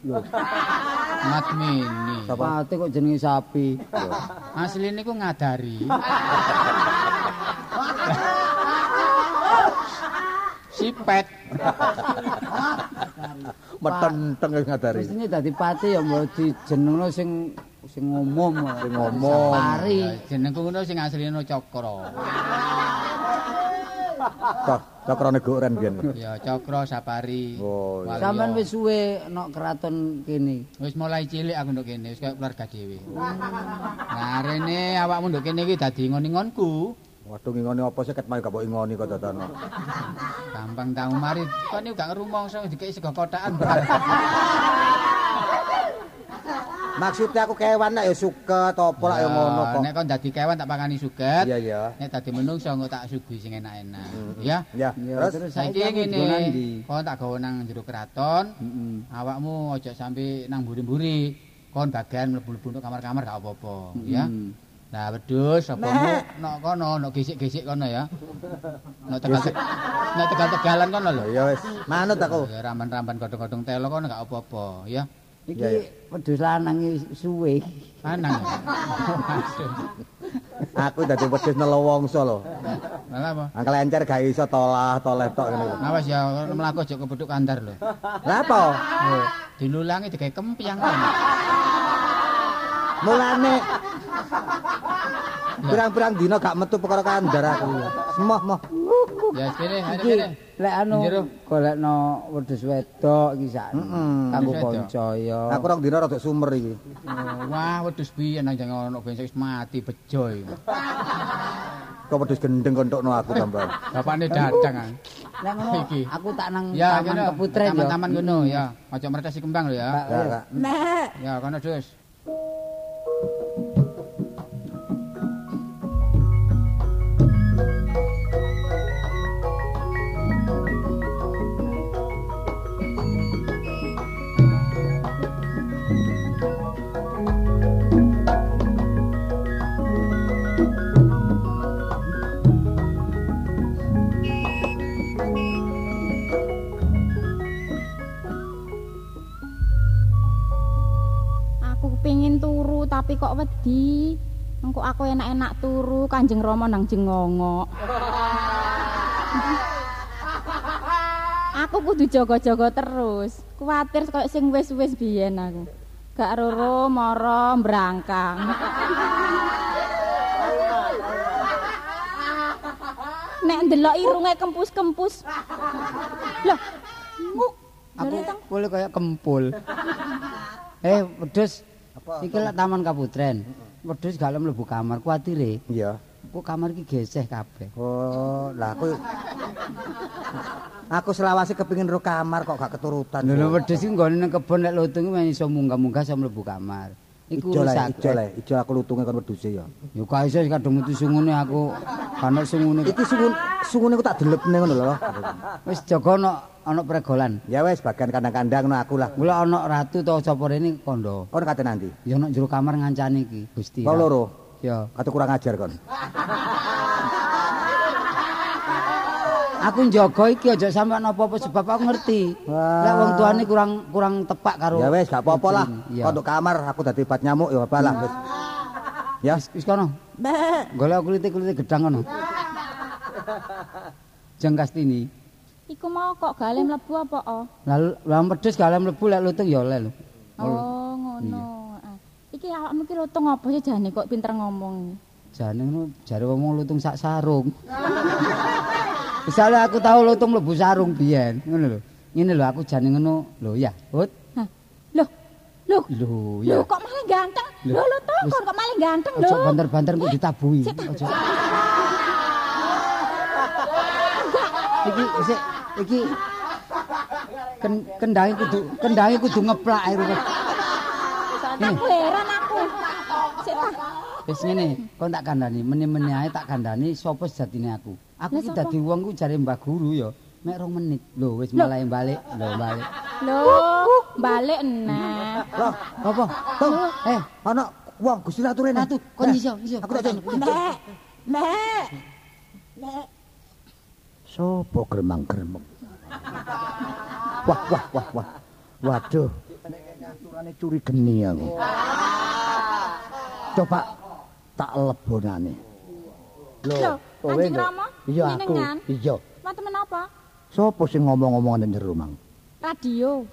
Mat mini. Pate kok jenenge sapi. Asline ku ngadari. Sipet. Metenteng ngadari. Mestine dadi Pate ya mbok dijenengno sing sing umum. Sing ngomong. Pari. Ya, Jenengku ngono sing asline Cokro. Cok, cokrane goren biyen. Ya Cokro Sapari. Oh. Sampean wis suwe nok keraton kene. Wis mulai cilik aku nduk kene, wis kaya keluarga dhewe. Nah, rene awakmu nduk kene iki dadi ngon-ngonku. Waduh ngingoni apa sih ket mayu gak ingoni kok dadakno. Gampang tau mari. Kok niku gak ngrumangsa dikeki sego kotakan. Maksudnya aku kewan nak ya suket apa lak ya ngono kok. Nek kon dadi kewan tak pakani suget. Iya iya. Nek dadi menungso engko tak suguhi sing enak-enak. Ya. Ya, Ya, terus Saiki ngene, kon tak gawa nang jero keraton. Heeh. Awakmu aja sampe nang mburi-mburi. Kon bagian mlebu-mlebu nang kamar-kamar gak apa-apa, ya. Nah, wedhus apamu nok kono, nok gesik-gesik kono ya. Nok tegal nok tegal-tegalan kono lho. ya wis manut aku. Ya ramban-ramban godhong-godhong telo kono gak apa-apa, ya. Iki wedhus lanang suwe. Lanang. Aku dadi wedhus nelowongso lho. Lah apa? Angkel encer gak iso tolah toleh tok ngene. Awas ya mlaku aja kebuduk kandar lho. Lah apa? Dilulangi digawe kempiang. Mulane Pirang-pirang dina gak metu perkara kandar aku. Semoh moh. Ya ayo Iki kene. Lek anu golekno wedhus wedok iki sak. Heeh. Kanggo kanca ya. Aku rong dina rada sumer iki. Oh, wah, wedhus biyen nang jangan ono ben mati bejo iki. Kok wedhus gendeng kontokno aku tambah. Bapakne datang. ah. Lek ngono aku tak nang Ya, taman keputren ya. Taman-taman ngono ya. Aja mertesi kembang lho ya. Kak. Ya, kono Dus. Tapi kok wedi. Engko aku enak-enak turu Kanjeng Rama nang jengongok. aku kudu jaga-jaga terus. Kuwatir koyo sing wis-wis biyen aku. Gak roro mara mbrangkang. Nek ndelok irunge kempus-kempus. Loh, nguk. Aku kuwi kaya kempul. Eh, wedhus. Iki lek taman kaputren. Wedhus gak mlebu kamar kuwatire. Iya. Kok kamar iki geseh kabeh. Oh, lah aku Aku selawase kepengin ro kamar kok gak keturutan. Lho wedhus iki nggone nang kebon lek lutung iso munggah-munggah iso mlebu kamar. Iku rusak. ijo le, ijo aku lutunge kon wedhuse ya. Ya gak iso kadung metu sungune aku. Kana sungune. Iki sungun sungune ku tak delepne ngono lho. Wis jaga ana ana pregolan. Ya wis bagian kandang-kandang no aku lah. Mula ana ratu to sapa rene kondo. Kon kate nanti. Ya ana jero kamar ngancani iki, Gusti. Kau loro. Ya. Kate kurang ajar kon. Aku njaga iki aja sampe ana apa-apa sebab aku ngerti. Lek wong tuane kurang kurang tepak karo Ya wis gak apa-apa lah. Untuk kamar aku dadi bat nyamuk ya apa lah wis. Ya, Wis wis kono. Golek kulit-kulit gedang kono. Jeng Kastini. Iku mau kok gale mlebu apa oh? Lalu lawan pedes gale mlebu lek lutung ya oleh lho. Oh, ngono. Ah. Iki awakmu ki lutung apa sih jane kok pinter ngomong. Jane ngono jare wong lutung sak sarung. Misale aku tahu lutung mlebu sarung biyen, ngono lho. Ngene lho aku jane ngono lho ya. Hut. Loh. Loh. Lho ya. kok malah ganteng. Lho lutung wis. kok kok malah ganteng lho. Ojo banter-banter kok ditabui. Ojo. Iki sik iki ken, kendange kudu kendange kudu ngeplak ae rupet. Aku heran aku. Sik. Wis ngene, kon tak kandhani, meni-meni ae tak kandhani sapa sejatine aku. Aku iki dadi wong ku jare Mbah Guru ya, mek rong menit. Lho wis Lho. mulai balik, lho balik. Lho, balik nah. Loh, Apa? Tung. Eh, ana wong Gusti Ratu rene. Ratu, kon iso, iso. Aku tak jono. Nek. Nek. Nek. Sopo gremang-gremeng? Wah, wah, wah, wah. Waduh. Aturane curi geni aku. Coba tak lebonane. Lho, Kanjeng Rama, Iya aku. Iya. Wah temen apa? Sopo sing ngomong-ngomong nang jero mang? Radio.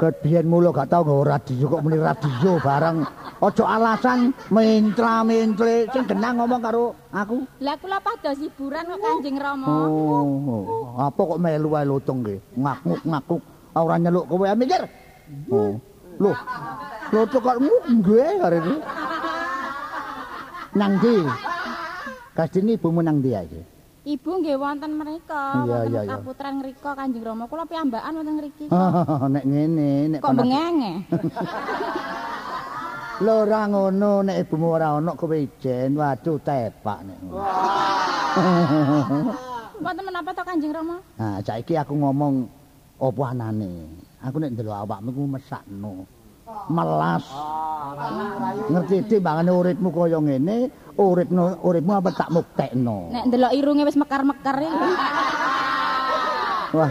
Ket biyen mulo gak tau nggawa radio kok muni radio bareng. Ojo alasan mentra-mentre sing genang ngomong karo aku. Lah kula pados hiburan kok Kanjeng Rama. Oh, apa kok melu ae lutung ki? Ngakuk-ngakuk ora nyeluk kowe ae mikir. Oh. Loh. Lutung kok nggih ini. Nang ndi? Kastini ibumu nang ndi ae? Ibu nggih wonten Iya, wonten iya, kaputran ngrika Kanjeng Rama. Kula piyambakan wonten mriki. nek ngene, nek Kok bengenge? Lho ora ngono, nek ibumu ora ono kowe ijen, waduh tepak nek. ngono. Wonten menapa to Kanjeng Rama? Nah, saiki aku ngomong apa anane. Aku nek ndelok awakmu ku mesakno. Melas. Ngerti timbangane uripmu kaya ngene, uripmu uripmu apa tak muktekno. Nek ndelok irunge wis mekar-mekar iki. Wah.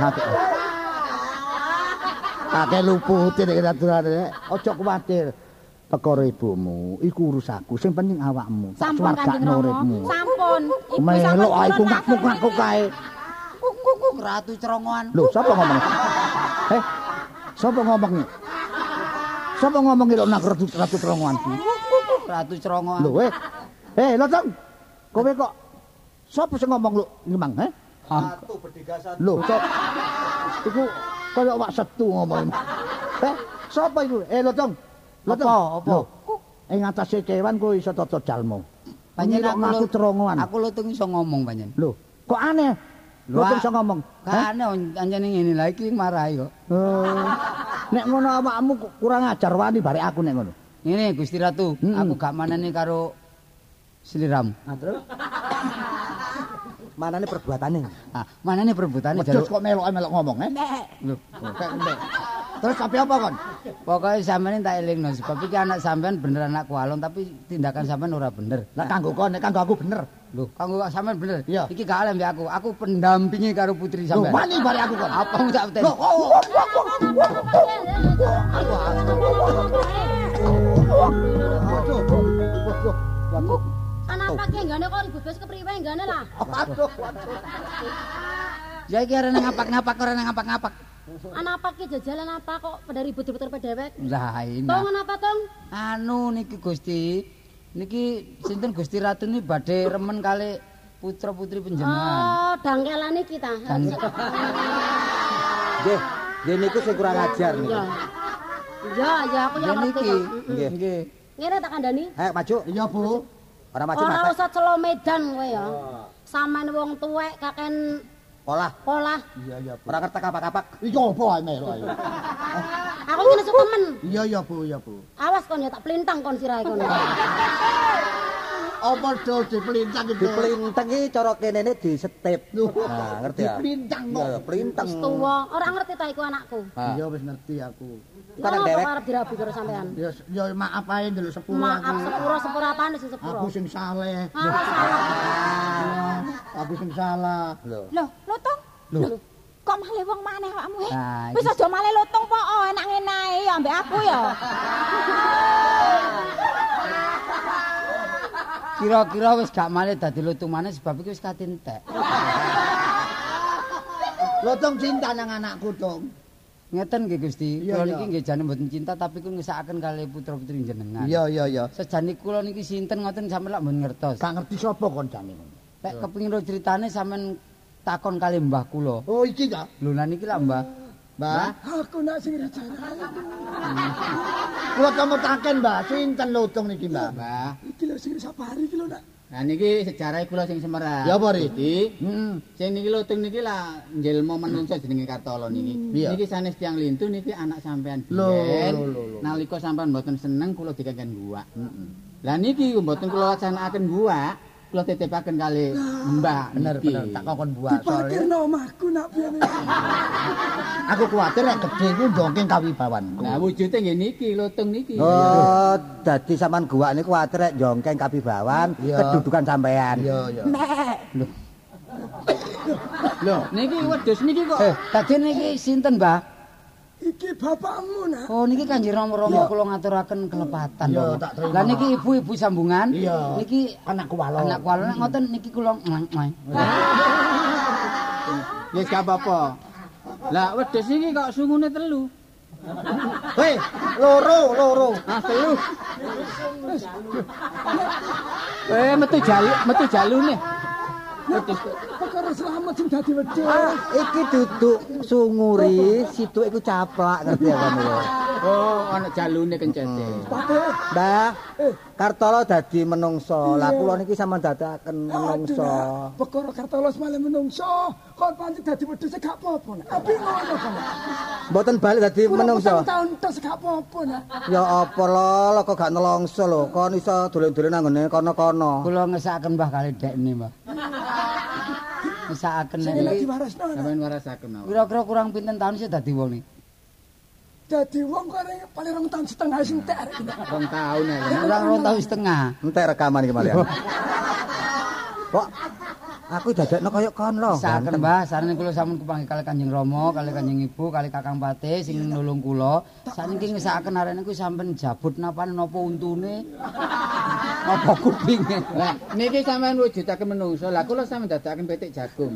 Akeh lupute nek aturane. Aja kuwatir. Perkara ibumu iku urusanku, sing penting awakmu. Tak Sampun Kanjeng uripmu. Sampun. Ibu Melok sampun ae ku kula ngakuk-ngakuk kae. Kuk ratu cerongoan. Lho, sapa ngomong? Eh, sapa ngomong? Sapa ngomong lho nak ratu ratu terongoan ki? Ratu cerongoan. Lho, eh. Eh, lho, Tong. Kowe kok sapa sing ngomong lho ngimang, eh? Satu berdigasan. Lho, kok iku kaya wak setu ngomong. Eh, sapa iku? Eh, lho, Tong. Lho, Tong. Apa, apa? Ing atase kewan kowe iso tata jalmu. Panjen Aku terongoan. Aku lutung iso ngomong panjen. Lho, kok aneh? Lho, Wah. iso ngomong. Hah? Kane anjene ngene lha iki marahi kok. Oh. Nek ngono awakmu kurang ajar wani bare aku nek ngono. Ngene Gusti Ratu, Mm-mm. aku gak manani karo Sliram. Manane perbuatane? Ah, manane Wedhus jaluk. kok melok-melok ngomong, eh? Lho, ngene. Terus tapi apa kon? Pokoke sampeyan tak elingno sebab iki anak sampean bener anak kualon tapi tindakan sampean ora bener. Lah kanggo kon, nek kanggo aku bener. Lho, kanggo sampean bener. Iya. Iki gak alem aku. Aku pendampingi karo putri Lho, sampean. wani bare aku kon. Apa mu tak Lho, oh, oh, oh. Kenapa ki kok kepriwe enggane lah. Waduh, waduh. Ya iki arene ngapak-ngapak ora ngapak-ngapak. Ana apa ki jajalan apa kok pada ribut-ribut pada dewek? Lah ini. Tong apa tong? Anu niki Gusti. Niki sinten Gusti Ratu ini badhe remen kali putra-putri Oh, panjenengan. dangkelane kita. Nggih, nggih niku sing kurang ajar niku. Ya. Ya, aku ya yang ngerti. niki. Nggih. Nggih. Ngene tak kandhani. Ayo maju. Iya, Bu. Ora maju Ora mata. usah celo medan kowe ya. Sampeyan wong tuwek kaken Polah. Polah. Iya iya Bu. Ora ngerti kapak-kapak. Iya apa ae melu ayo. Aku ngene temen. Iya iya Bu, iya Bu. Awas kon ya tak plintang kon sirahe kon. Apa do dipelintang itu? Diplinteng iki cara kene ne disetip. Nah, ngerti ya? Dipelintang kok. Iya, plinteng. Wis tuwa, ora ngerti ta iku anakku. Ah. Iya wis ngerti aku. Kenapa dewek. arep dirabi karo sampean? Ya ya maaf ae ndelok sepuro Maaf sepuro sepuro apaan sing sepuro? Aku sing saleh. Ah. Aku sing salah. Lho. Loh, lotong. Lho. Kok malih wong maneh awakmu he? Nah, Wis aja malih lotong po, oh, enak ngene ae ya ambek aku ya. Kira-kira wis gak malih dadi lutung maneh sebab iki wis katintek. Lotong cinta nang anakku, Dong. Ngeten nggih Gusti, kula niki nggih jane mboten cinta tapi kula ngesakaken kalih putra-putri jenengan. Iya iya iya. Sejane kula niki sinten ngoten sampeyan lak mboten ngertos. Gak ngerti sapa kon jane. Lek kepengin ro critane sampeyan takon kalih Mbah kula. Oh iki ta? Lho niki lak Mbah. Mbah, Aku nak sing rajane. kula kamutaken, Mbah, sinten lotong niki, Mbah? Mbah. Iki lho sing sapari iki lho nak. Nah niki sejarah kula sing semerah. Ya apa, Ri? Iki Heeh. sing niki lutung niki lah njelma menungso jenenge Kartolo niki. Iya. Niki sanes tiang lintu niki anak sampean Lho. Nalika sampean mboten seneng kula dikengken guwak. Lah niki mboten kula laksanaken guwak, kula titipaken kali Mbah. Bener niki. bener tak kokon buah soalnya. Dipakirno omahku nak piye. Aku kuwatir nek gedhe ku ndongking kawibawanku. Lah wujude nggih niki lutung niki. Oh, dadi sampean guwak niku kuwatir rek jongkeng kapibawan Iya. kedudukan sampean. Iya iya. Lho, niki wedhus niki kok. Eh, tadi niki sinten Mbah? Iki bapakmu nak. Oh niki Kanjeng Rama-rama kula ngaturaken kelepatan. Iya, Bapak. tak terima. Lah niki ibu-ibu sambungan. Iya. Niki Anakku walon. anak kula nek ngoten niki kula nglang-nglang. Ya gak apa-apa. Lah wedhus niki kok sungune telu. Hei, loro loro. Ah telu. Eh metu jalu, metu jalune. Perkara selamat sing dadi wedhus. Ah, iki duduk sunguri, situ iku caplak ngerti ya kan lho. Oh, ana jalune kencete. Mbah, Kartolo dadi menungso. Lah kula niki sampean dadaken menungso. Perkara kartolos malah menungso. Kon pancen dadi wedhus gak apa-apa. Tapi ngono kon. Mboten balik dadi menungso. Tahun tes gak apa-apa. Ya apa lho, kok gak nelongso lho. Kon iso dolen-dolen nang ngene kono-kono. Kula ngesakaken Mbah kali dekne, Mbah. Ngesakaken niki. nak. Sampeyan warasaken. Kira-kira kurang pinten tahun sih dadi wong niki? Dadi wong kok arek paling rong tahun setengah sing tek arek iki. Rong taun ya. Kurang rong tahun setengah. Entek rekaman iki malian. Kok aku dadekno kaya kon lho. Saken Mbah, sarene kula sampun kepanggih kali Kanjeng Rama, kali Kanjeng Ibu, kali Kakang Pate sing nulung kula. Saniki ngesakaken arek niku sampean jabut napane napa untune? Apa kupinge? Lah niki sampeyan wujudaken menungso. Lah kula sampeyan dadaken petik jagung.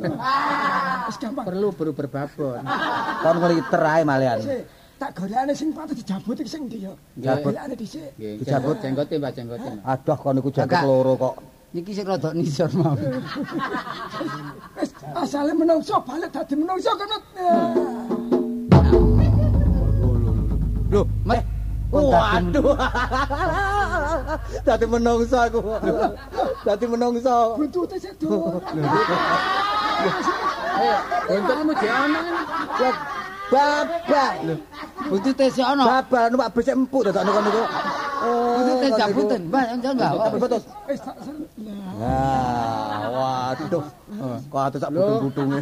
Wis gampang. Perlu berubah babon. Kon ngliter ae malian. Tak golekane sing patut dijabut iki sing ndi yo. Jabut. Golekane dhisik. Dijabut. jenggote Mbak jenggote. Mbak. Aduh kon niku Kakak. loro kok. Niki sing rada nisor mawon. Wis asale menungso balik dadi menungso kono. Lho, Met. Waduh. Dadi menungso aku. Dadi menungso. Buntute sik do. Eh, untungmu jono. babak. Putih teh sik ono? Babak numpak bis empuk dadak niku niku putih teh jabutan mbah jangan enggak tapi putus nah waduh. Kok atus sak butung-butunge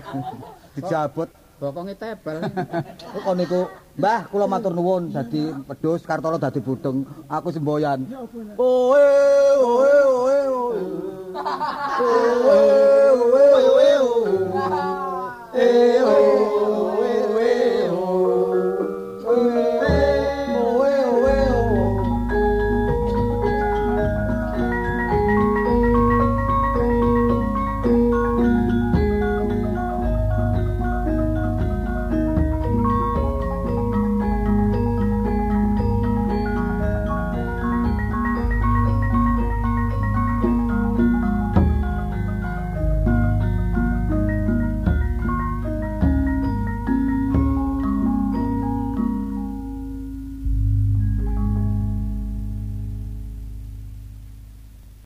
dijabut. Bokonge tebal kok niku? Mbah kula matur nuwun dadi pedus kartono dadi butung aku semboyan oe oe oe. Oe oe oe oe. Eh oh, eh oh, eh oh.